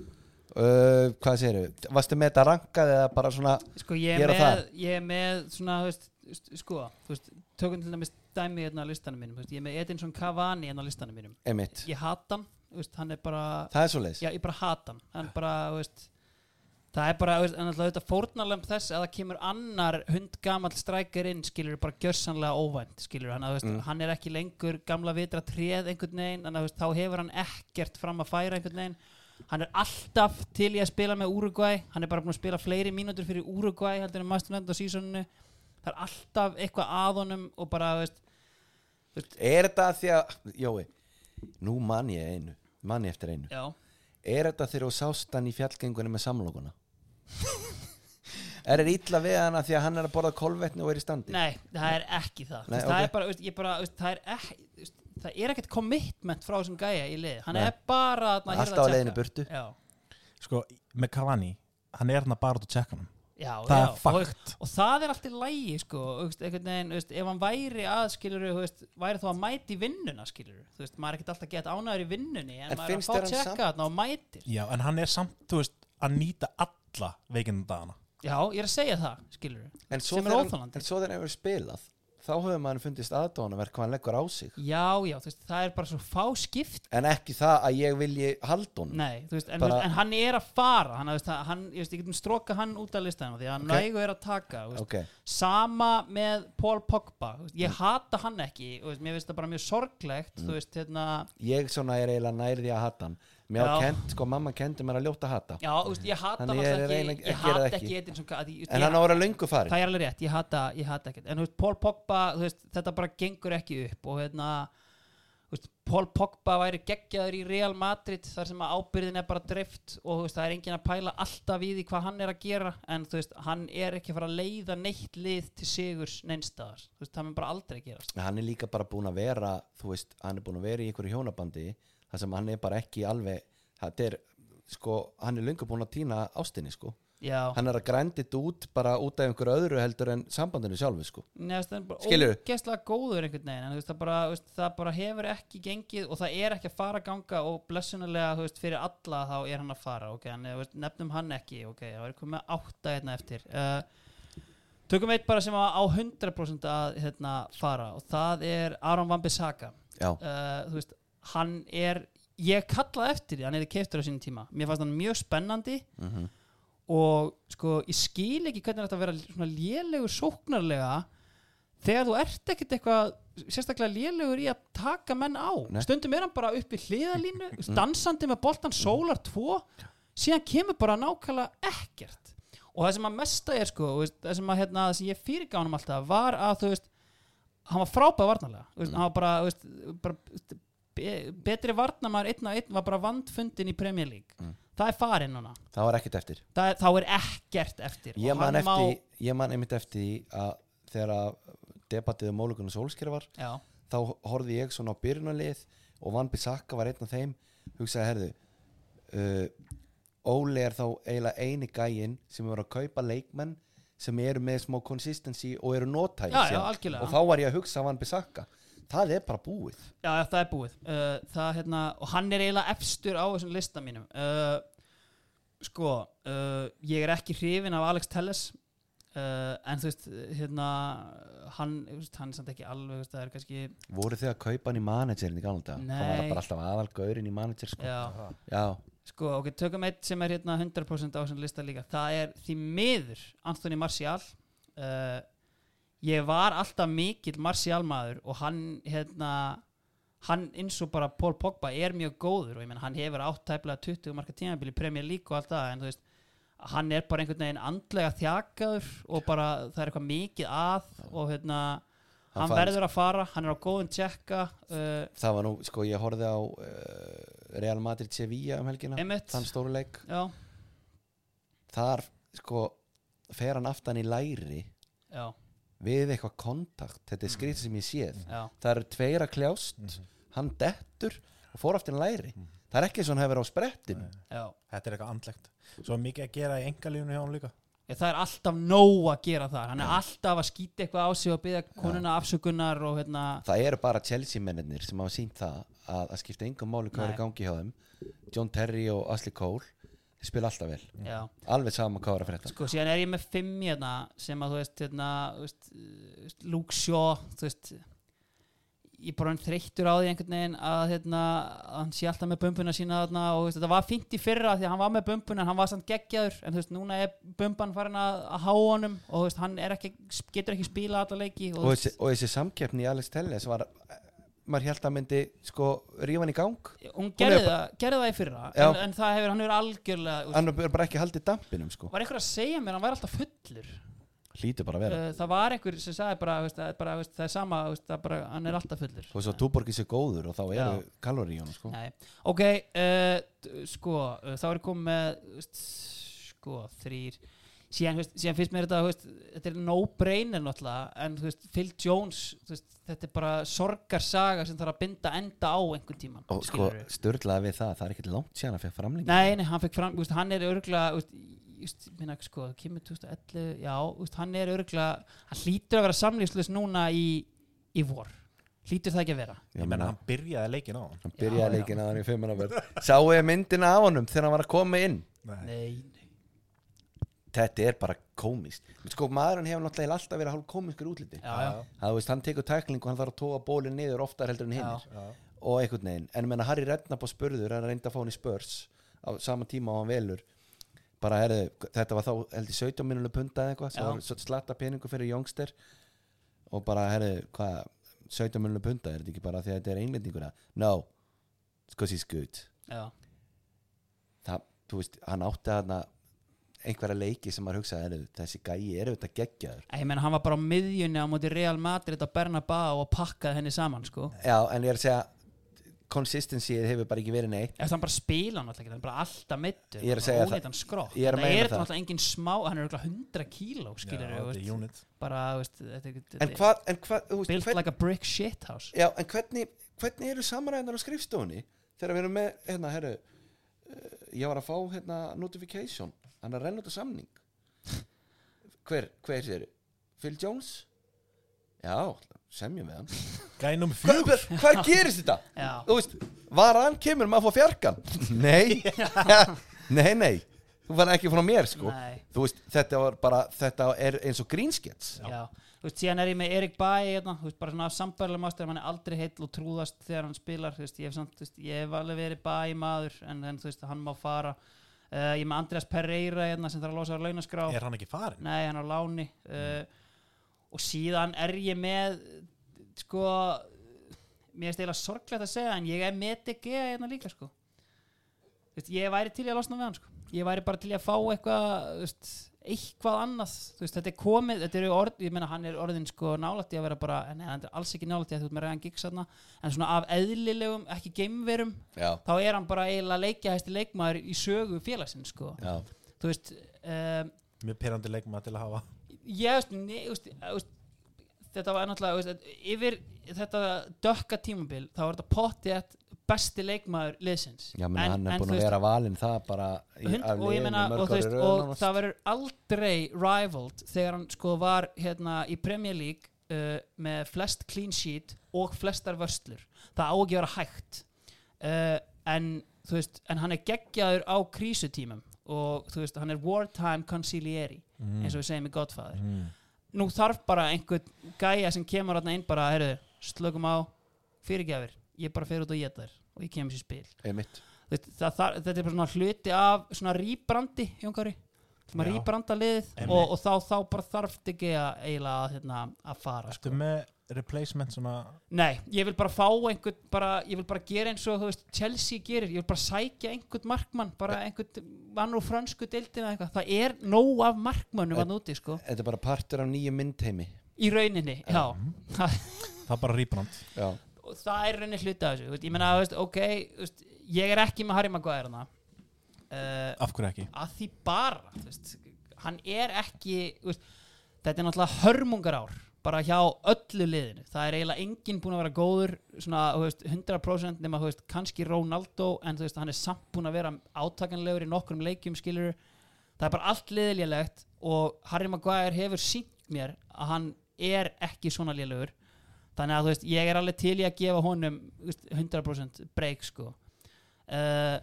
Uh, hvað séru, varstu með þetta rankað eða bara svona Sko ég er með, ég er með svona, veist, st- sko, veist, tökum til dæmis dæmi hérna á listanum mínum, veist, ég er með Edinson Cavani hérna á listanum mínum, emitt, ég hata hann, hann er bara, það er svo leis já, ég bara hata hann, hann bara, veist, það er bara, veist, alltaf þetta fórnarlemp þess að það kemur annar hundgamall strækir inn, skilur, bara gjörsanlega óvænt, skilur, hann, að, þú veist, Mm. hann er ekki lengur gamla vitra tréð einhvern veginn, en að, veist, þá hefur hann ekkert fram að færa einhvern veginn, hann er alltaf til í að spila með Uruguay hann er bara búin að spila fleiri mínútur fyrir Uruguay heldur en Land á sísoninu það er alltaf eitthvað að honum og bara, veist, er þetta því að, Jói nú man ég einu, man ég eftir einu. Já, er þetta þegar þú sást hann í fjallgengunni með samlokuna er þetta illa við hana því að hann er að borða kolvetni og er í standi? Nei, það er ekki það. Nei, það ok. er bara, veist, bara, veist, það er ekki það er ekkert commitment frá þessum gæja í lið. Hann Nei. er bara þarna, hérna alltaf á að leiðinu burtu. Já, sko, með Cavani hann er hann bara að checka hann já, það já, er fakt og það er alltaf lægi sko, veist, veginn, ef hann væri að skilur veist, væri þá að mæti í vinnuna skilur þú veist, maður er ekkert alltaf gett ánæður í vinnunni en, En maður er að fá að hann tjekka þarna og mætir. Já, en hann er samt, þú veist, að nýta alla veikindagana já, ég er að segja það, skilur en svo sem er þegar hann- óþolandi. en svo þegar hann hefur spilað þá hefur maður fundist aðdónaverk hvað hann leggur á sig. Já, já, þú veist, það er bara svo fá skipt. En ekki það að ég vilji haldun nei, þú veist, en, Bara- bara, en hann er að fara hann, þú veist, að hann, ég veist, ég getum stróka hann út af listanum því að Ok. nægu er að taka þú veist, ok, sama með Paul Pogba þú veist, ég Mm. hata hann ekki þú veist, mér finnst það bara mjög sorglegt þú veist, hérna, ég svona er eiginlega nærði að hata hann mér á kent, sko mamma kendi mér að ljóta hata. Já, veist, ég hata Þannig ég er reyna ekki að ég gera það ekki. ekki. Ca- að en hann á að vera löngu farin það er alveg rétt, ég hata, ég hata ekkert. En þú veist, Paul Pogba, veist, þetta bara gengur ekki upp og hérna Paul Pogba væri geggjaður í Real Madrid þar sem ábyrðin er bara drift og veist, það er enginn að pæla alltaf í því hvað hann er að gera en veist, hann er ekki að fara að leiða neitt lið til sigurs veist, það mun bara aldrei gerast. En hann er líka bara búin að vera þú veist, hann er búin að vera í einhverju hjónabandi þar sem hann er bara ekki alveg þetta er, sko, hann er löngu búin að týna ástinni, sko. Já, hann er að grændi þetta út bara út af einhverju öðru heldur en sambandinu sjálfu, sko. Það bara Skilurðu? ógeðslega góður einhvern veginn en þú veist, það, bara, þú veist, það bara hefur ekki gengið og það er ekki að fara að ganga og blessunulega þú fyrir alla þá er hann að fara ok, en, þú veist, nefnum hann ekki ok, það er komið átta hérna eftir. Uh, tökum eitt bara sem á á 100% að hérna, fara og það er Aron Van Bissaka. Uh, þú veist, hann er ég kallaði eftir því, hann hefði keiftur á sínum tíma. Mér fannst hann mjög spennandi mm og sko ég skil ekki hvernig þetta vera svona lélegur sóknarlega þegar þú ert ekkert eitthvað sérstaklega lélegur í að taka menn á. Nei. stundum er hann bara upp í hliðalínu dansandi með boltan sólar 2 síðan kemur bara nákvæmlega ekkert. Og það sem að mesta er sko það sem að hérna, það sem ég fyrirgá hann alltaf var að þú veist hann var frábæð varnarlega. Þú veist, hann var bara, veist, bara be, betri varnarmar einn af einn var bara vandfundin í Premier League. Mm. það er farinn núna. Það var ekkert eftir. Það, er- þá er ekkert eftir. Ég man, eftir, ég man einmitt eftir að þegar debattið um mólugunum sólskera var já, þá horfði ég svona á byrjunarlið og Van Bissaka var einn af þeim hugsaði, herðu uh, Óli er þá eiginlega eini gæinn sem er að kaupa leikmenn sem eru með smá consistency og eru algjörlega. og þá var ég að hugsa Van Bissaka það er bara búið. Já, já, það er búið. Uh, það, hérna, og hann er eiginlega efstur á þessum lista mínum. Uh, sko uh, ég er ekki hrifin af Alex Telles uh, en þú veist hérna, hann, hann er samt ekki alveg veist, það er kannski voru þið að kaupa hann í managerin í galanda hann var Nei. bara alltaf aðalgaurin í manager sko. já, já, sko, ok, tökum eitt sem er hérna 100% á þessum lista líka. Það er því miður Anthony Martial uh, ég var alltaf mikill Martial maður og hann hérna hann eins og bara Paul Pogba er mjög góður og ég menn hann hefur átt tæplega 20 marka tímabili Premier League og allt það en þú veist hann er bara einhvern veginn andlega þjakaður og bara það er eitthvað mikið að og hérna Hann hann, verður að fara, hann er á góðum tjekka uh, það var nú, sko, ég horfði á uh, Real Madrid Sevilla um helgina Emmett þann stóru leik. Já, þar, sko, fer hann aftan í læri já, við eitthvað kontakt þetta er skrítið sem ég séð. Já, það eru tveir að kljást hann dettur og fór aftur í læri. Það er ekki eins og hann hefur á sprettin já. Þetta er eitthvað andlegt. Svo mikið að gera í engalífunu hjá hann líka. Ég, það er alltaf nóg að gera það hann er alltaf að skýta eitthvað á sig og byggja konuna afsökunar og hérna það eru bara Chelsea mennir sem hafa sínt það að það skipta engum máli hvað er Nei. í gangi hjá þeim. John Terry og Ashley Cole þeir spila alltaf vel já. alveg sama hvað er að frétta sko síðan er ég með fimm hérna sem að þú veist, hérna, þú veist, þú veist Luke Shaw þú veist ég bara hann þreyttur á því einhvern veginn að hérna, hann sé alltaf með bumbuna sína þarna og veist, þetta var fínt í fyrra því að hann var með bumbuna en hann var samt geggjaður en þú veist, núna er bumban farin að, að há honum og þú veist, hann ekki, getur ekki spila alla leiki og, og þessi, og þessi samkeppni í Alex Telles var maður held að myndi sko rífa hann í gang. Hún gerði, er það, gerði það í fyrra en, en það hefur, hann hefur algjörlega þú veist, hann er bara ekki haldið dampinum sko. Var einhver að segja mér að hann væri alltaf fullur? Hlýtur bara að vera. Uh, það var einhver sem sagði bara, veist, að, bara veist, það er sama, veist, bara, hann er alltaf fullur. Og svo túborgið sér góður og þá eru kalori í honum sko. Nei. ok, uh, sko uh, þá er komið með veist, sko, þrýr síðan, veist, síðan finnst mér þetta veist, þetta er no-brainer náttúrulega en veist, Phil Jones þetta er bara sorgarsaga sem þarf að binda enda á einhvern tíman og sko störlaði við það, það er ekkert langt síðan að fekk framlengi Nei, nei, hann fekk fram, hann er úst, minna, sko, kemur 2011 já, hann er örgulega hann hlýtur að vera samlýslis núna í, í vor, hlýtur það ekki að vera? Ég menna. hann byrjaði leikin á hann hann byrjaði Já, já. leikin að hann í fimmanaverð sáu ég myndina af honum þegar hann var að koma inn? Nei. Nei, þetta er bara komist sko maðurinn hefur náttúrulega alltaf verið hálf komiskur útliti. Já, já, það veist, hann tekur tækling og hann þarf að tóa bólinn niður oftar heldur en hinnir og einhvern veginn, en menna Harry Redknapp á spurður hann reyndi að fá hann í spörs á sama tíma á hann velur. Bara herðu, þetta var þá held í 17 minnuleg punta eða eitthvað, slatta peningu fyrir Youngster. Og bara herðu, hvað 17 minnuleg punta, er þetta ekki bara því að þetta er englendinguna, no. Because he's good. Já, það, þú veist, hann átti að einhverja leiki sem maður hugsaði þessi gæi er auðvitað geggjaður. Ég menn hann var bara á miðjunni á móti Real Madrid á Bernabeu og pakkaði henni saman, sko. Já, en ég er að segja consistency hefur bara ekki verið neitt. Eftir hann bara spila náttúrulega ekki, hann er bara alltaf mittur Ég er að segja það. Ég er það. náttúrulega engin smá hann er örgulega 100 kíló, bara, veist, en hvað, veist, built hvern, like a brick shithouse. Já, en hvernig hvernig eru samræðinar á skrifstofunni þegar við erum með, hérna, herru uh, ég var að fá, hérna, notification hann er að renna út af samning. Hver, hver sér Phil Jones? Já, semjum við hann. Hvað, fjögur. hvað, hvað gerist þetta? Já. þú veist, var hann kemur maður að fá fjarkan. Nei, nei, nei. Þú var ekki frá mér, sko. Nei. þú veist, þetta var bara, þetta er eins og grínskets Já. Þú veist, síðan er ég með Erik Bæ hérna, þú veist, bara svona sambærilega master hann er aldrei heill og trúðast þegar hann spilar. Þú veist, ég, hef samt, þú veist, ég hef alveg verið Bæ maður en, en þú veist, hann má fara uh, ég með Andreas Pereira hérna, sem þarf að losa á launaskrá. Er hann ekki farin? Nei, hann er á láni. Uh, og síðan er ég með sko mér er eiginlega sorglegt að segja en ég er með DG hérna líka sko. Þú veist, ég væri til að losna við hann sko. Ég væri bara til að fá eitthvað eitthvað annað veist, þetta er komið, þetta eru orð ég meina hann er orðin sko nálætti að vera bara en hann er alls ekki nálætti að þú ert með reyðan þarna en svona af eðlilegum, ekki geimverum já, þá er hann bara eiginlega leikjahæsti leikmaður í sögu félagsins sko. Já, þú veist um, Mjög perandi leikma til að hafa. Ég veist, ne, veist, veist þetta var náttúrulega yfir þetta dökka tímabil þá var þetta pottið besti leikmaður liðsins. Já, menn hann er en búin að vera valinn það bara í, hund, og meina og, veist, og það verður aldrei rivaled þegar hann sko var hérna í Premier League uh, með flest clean sheet og flestar vörslur. Það á ekki að vera hægt. Uh, en veist en hann er geggjaður á krísutímum og veist hann er wartime concilieri Mm. eins og við segjum í Godfather. Mm. nú þarf bara einhvern gæja sem kemur inn bara, heyrðu, slökum á fyrirgjafir, ég bara fer út og geta þér og ég kemur sér spil. Þetta, það, það, þetta er bara svona hluti af svona rýbrandi, Jónkari sem að rýbranda liðið Einmitt. og, og þá, þá bara þarf þetta ekki að eiginlega að, hérna, að fara Ertu sko. með replacement svona? Nei, ég vil bara fá einhvern bara, ég vil bara gera eins og þú veist, Chelsea gerir, ég vil bara sækja einhvern markmann bara einhvern mann úr frönsku deildina eitthvað, það er nóg af markmannum að núti sko, Þetta er bara partur af nýju myndheimi í rauninni já, það, Það er bara rýbrand og það er rauninni hluti af þessu veist, ég meina, þú veist, ok, veist, ég er ekki með Harry Maguire uh, Af hverju ekki? að því bara hann er ekki þetta er náttúrulega hörmungar ár bara hjá öllu liðinu. Það er eiginlega enginn búin að vera góður svona, þú veist, 100% nema kannski Ronaldo en hann er samt búin að vera átakanlegur í nokkrum leikjum skilur það er bara allt liðilélegt og Harry Maguire hefur sínt mér að hann er ekki svona liðlegur þannig að þú veist, ég er alveg til í að gefa honum þú veist, 100% break sko. Uh,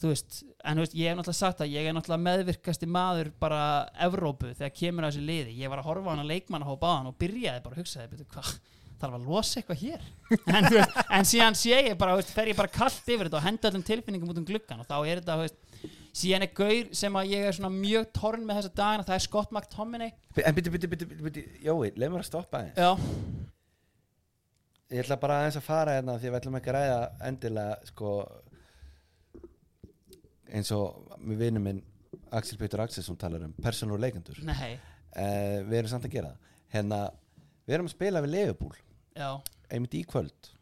þú veist, en þú veist, ég hef náttúrulega sagt að ég er náttúrulega meðvirkasti maður bara Evrópu þegar kemur að þessu liði. Ég var að horfa á hann að leikmann að hópa á hann og byrjaði bara að hugsaði, betur hvað þarf að losa eitthvað hér? En, veist, en síðan sé ég bara, þú veist, fer ég bara kallt yfir þetta og henda öllum tilfinningum út um gluggan og þá er þetta, þú veist, síðan er gaur sem að ég er svona mjög torn með þessa dagina það er Scott McTominay. En byrju, byrju, byrju, byrju Jói, leið mér að stoppa aðeins. Já, Ég ætla bara aðeins að fara hérna því að við ætlum ekki að ræða endilega sko eins og við vinum minn Axel Pétur Axelsson talar um persónur leikendur nei, uh, við erum samt að gera það. Hérna, við erum að spila við Leifupúl já, einmitt í kvöld.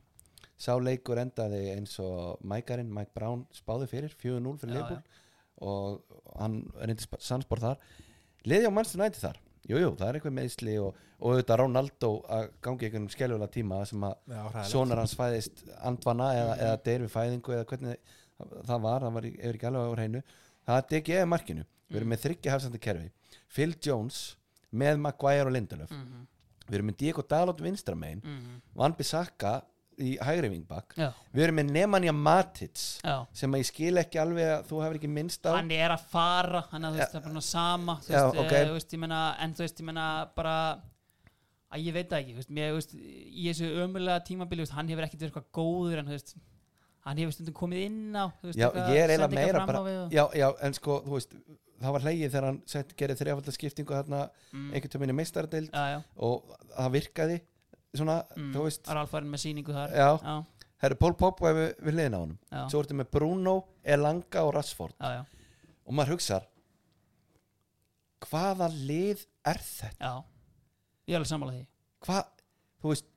Sá leikur endaði eins og Mækarinn, Mike Brown spáði fyrir 4-0 fyrir Já, Leifupúl og hann reyndi sannspor þar. Liði á Manchester United þar jújú, jú, það er eitthvað meðsli og, og auðvitað Ronaldo að gangi einhvern skeljulega tíma sem að sonar hans fæðist andvana eða, eða deyr við fæðingu eða hvernig það var, það var yfir ekki alveg á hreinu. Það er DG er markinu, við erum með þryggja hafsandi kerfi, Phil Jones með Maguire og Lindelöf mhm, við erum með Diego Dalot vinstramein mhm, Van Bissaka í hægri vingbak já, við erum með Nemanja Matic já. sem að ég skil ekki alveg að þú hefur ekki minnst á. Hann er að fara hann að er bara sama þú veist, ok. eh, þú veist, ég meina, en þú veist, ég meina bara að ég veit það ekki, veist, mér, veist, í þessu ömulega tímabili, hann hefur ekkert verið eitthvað góður en þú veist, hann hefur stundum komið inn á þú veist, já, eitthvað, ég er eiginlega meira bara já, já, en sko, þú veist það var hlegið þegar hann gerði þrjafaldar skiptingu þarna Mm. einhvern tömminni meistardeild og það virkaði svona, mm, þú veist var alfarinn með sýningu þar. Já, já, herru Pól Poppa við, við liðin á honum. Já, svo ertu með Bruno, Elanga og Rashford. Og maður hugsar hvaða lið er þetta? Já. Ég er alveg sammála því. Hvað, þú veist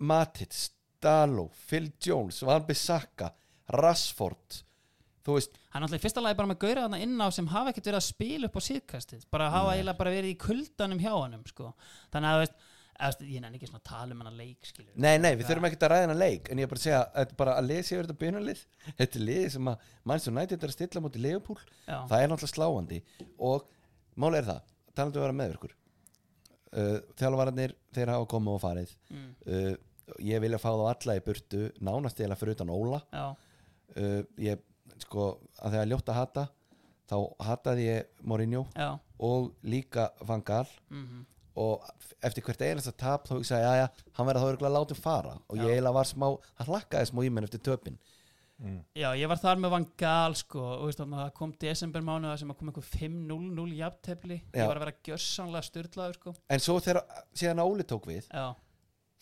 Matic, Dalo Phil Jones, Van Bissaka Rashford þú veist, hann alltaf í fyrsta lagi bara með gauðra þarna inn á sem hafa ekkert verið að spila upp á síðkastið. Bara hafa eiginlega bara verið í kuldanum hjá hannum sko. þannig að þú veist, veist, ég nenni ekki svona að tala um hann að leik skilur nei nei, við þurfum ekkert að ræða hennar leik en ég er bara að segja, þetta er bara að lesa yfir þetta byrjunarlið. Þetta er lið sem að Manchester United er að stilla mútið já, það er náttúrulega sláandi. Og máli er það talandu að vera meðvirkur uh, þjálfararnir, þeir hafa komið og farið. Mm, uh, ég vilja fá þá alla í burtu nánast eða fyrir utan Óla. Uh, ég sko að þegar ljótt að hata þá hataði ég Mourinho já. og líka Van Gaal. Mhm, og eftir hvert einasta tap þá hugsaði ég að hann verði þá örgulega látið fara. Og ég Já. eiginlega var smá, það hlakkaði smá í menn eftir töpin. Mm. Já, ég var þar með Van Gaal sko og veist, það kom desember mánuða sem að kom einhver 5-0-0 jafntefli. Já. ég var að vera gjörsanlega styrlaður sko. En svo þegar síðan Óli tók við Já,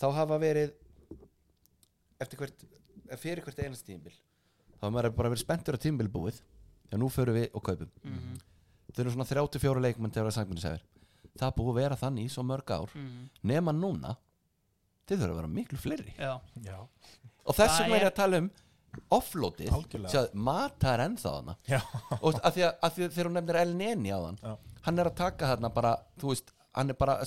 þá hafa verið eftir hvert fyrir hvert einast tímbil þá hafa maður bara verið spenntur að tímbil búið já nú förum við og kaupum. Mhm, þau eru svona 34 leikmenn til að vera það búið að vera þannig í svo mörg ár. Mhm, nema núna þið þurfa að vera miklu fleiri. Já, Já, og þess vegna er ég að tala um offloadið. Algjörlega. Sjáðu, mata er ennþá hana já, og að því að, að því að þegar hún nefnir El Neni á hann Já. hann er að taka þarna bara þú veist, hann er bara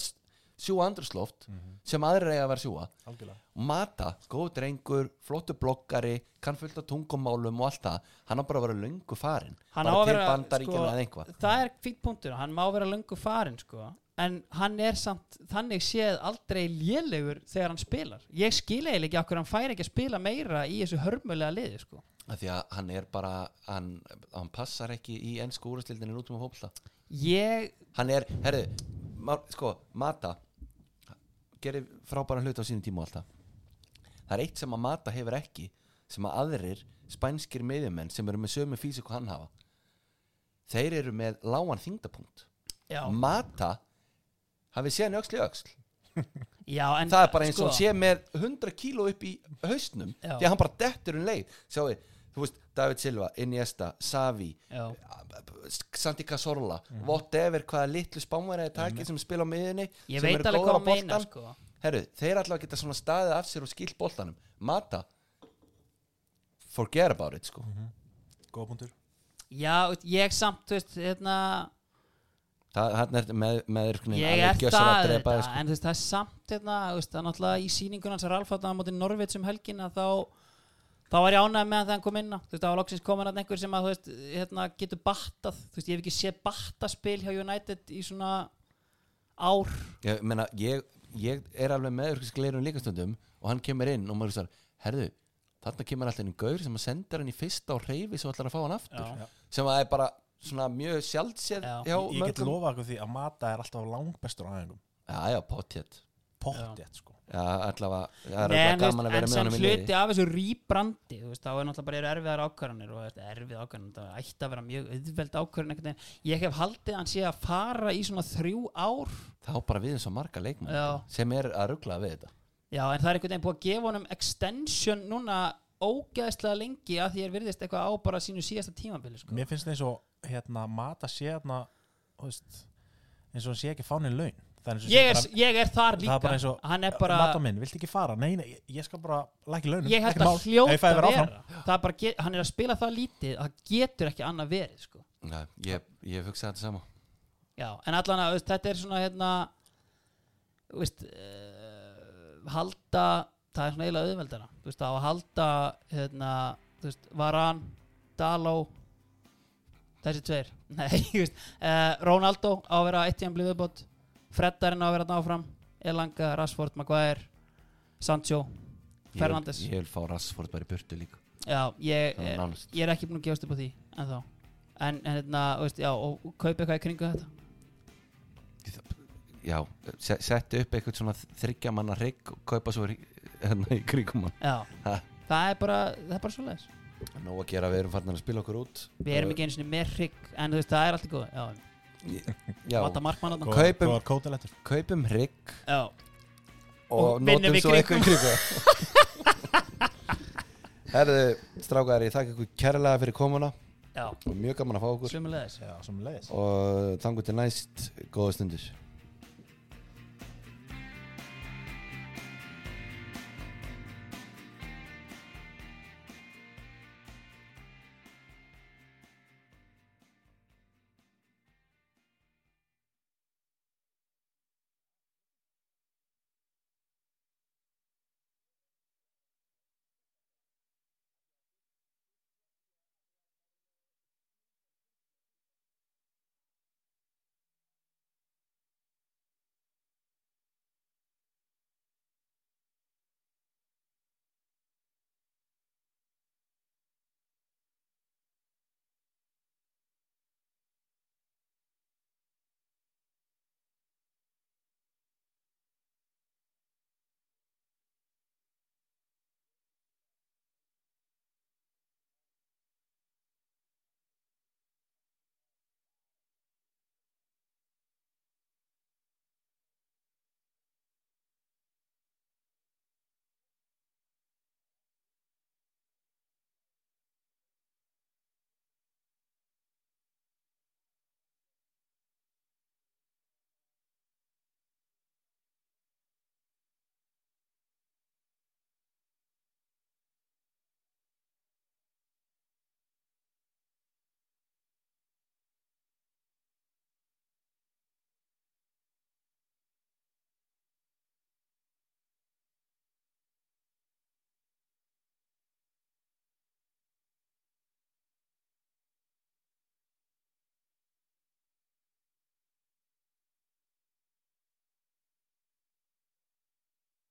að s- sjúga andrusloft sem aðrir eiga að vera að sjúga. Algjörlega. Mata, góð drengur, flottu bloggari kann fullt af tungumálum og allt það hann á bara að vera löngu farin Hann bara á að til vera, bandaríkjana sko, eða einhvað það er fýtt punktur hann má vera löngu farin sko. En hann er samt þannig séð aldrei lélegur þegar hann spilar. Ég skil eiginlega ekki okkur hann fær ekki að spila meira í þessu hörmulega liði sko. Af því að hann er bara hann, hann passar ekki í ennsku úrastildinni út um að hópla ég, hann er, herðu, ma, sko Mata gerir frábæra hlut á sínum tíma alltaf það. Er eitt sem að Mata hefur ekki sem að aðrir spænskir miðjumenn sem eru með sömu físík og hann hafa þeir eru með lágan þingdapunkt já, Mata hafið séð hann í öxl. Í öxl já en það er bara eins og sko, sé með 100 kíló upp í haustnum Já. því að hann bara dettur um leið. Sjáu, þú veist, David Silva, Iniesta, Savi já, Santi Cazorla whatever, hvaða litlu spámæri er takið sem spila á miðunni ég sem veit alveg hvað að meina sko. herru, þeir allavega geta svona staðið af sér og skilt boltanum. Mata forget about it sko. Góða punktur. Já, ég samt, þú veist, hérna það hann er með, með ég er það að þetta, sko. en þú veist, það er samt hérna, þú veist, það er náttúrulega í sýningun hans er alfatna á móti Norveits um helgina þá þá var ég ánægð með þegar hann kom inn á. Þú veist, það var loksins komin að einhver sem að þú veist, hérna, getur battað, þú veist, ég hef ekki séð battaspil hjá United í svona ár. Ég, meina, ég, ég er alveg með örkisgleirun líkastundum og hann kemur inn og maður veist herðu, þarna kemur alltaf einn gaur sem að senda hann í fyrsta og reyfi svo ætlar að fá hann aftur. Já. sem að er bara svona mjög Já. hjá ég get lofa okkur því að Mata er alltaf langbestur á æfingum. Já, já, potjett pottjett sko já, allavega, það er allavega en, gaman að vera en með sem honum í hluti liði. af þessu rýbrandi þú veist, þá er náttúrulega bara erfiðar ákvarðanir og þú veist, erfið ákvarðanir, það ætti að vera mjög auðveld ákvarðan ég hef haldið hann sé að fara í svona þrjú ár. Þá bara við eins og marga leikmenn Já. sem er að ruggla við þetta. Já, en það er einhvern veginn búið að gefa honum extension núna ógeðslega lengi að því er virðist eitthvað á bara sínu síðasta tímabili sko. mér finnst það eins og hérna Mata sé hérna þú veist, eins og hann sé ekki fánin laun er ég, er, bara- ég er þar það er líka. bara hann er bara, minn, viltu ekki fara? Nei, nei, ég- ég skal bara lækja launum ég held að hljóta vera er get, hann er að spila það lítið að það getur ekki annað verið sko. Nei, ég, ég hugsa þetta sama. Já, en allan að þetta er svona hérna veist uh, halda það er svona eiginlega auðveldara. Þú veist, að halda hérna, veist, Varan, Daló þessi tveir. Nei, uh, Ronaldo á að vera eitt tíðan blíð viðbót Freddarinn á að vera þarna áfram Elanga, Rashford, Maguire Sancho, Fernandes. ég vil fá Rassford bara í burtu líka. Já, ég er ég er ekki búin að gefast upp á því en þá en, en hérna, veist, já, og kaupa eitthvað í kringu þetta? Já, se- settu upp eitthvað svona þryggja manna hrygg og kaupa svo hérna í kringum hann. Já, Ha. það er bara það bara svo leiðis Nó að gera, við erum farin að spila okkur út. Við erum ekki einu sinni með hrygg En þú veist, það er allt í góð Já, Já, vata markmann Kaupum- kaupum hrygg Já, og, Og notum svo eitthvað Herðu, strákar, ég þakka ykkur kærlega fyrir komuna. Já, og mjög gaman að fá okkur. Sömulegis Já, sem leiðis og þangur til næst góða stundir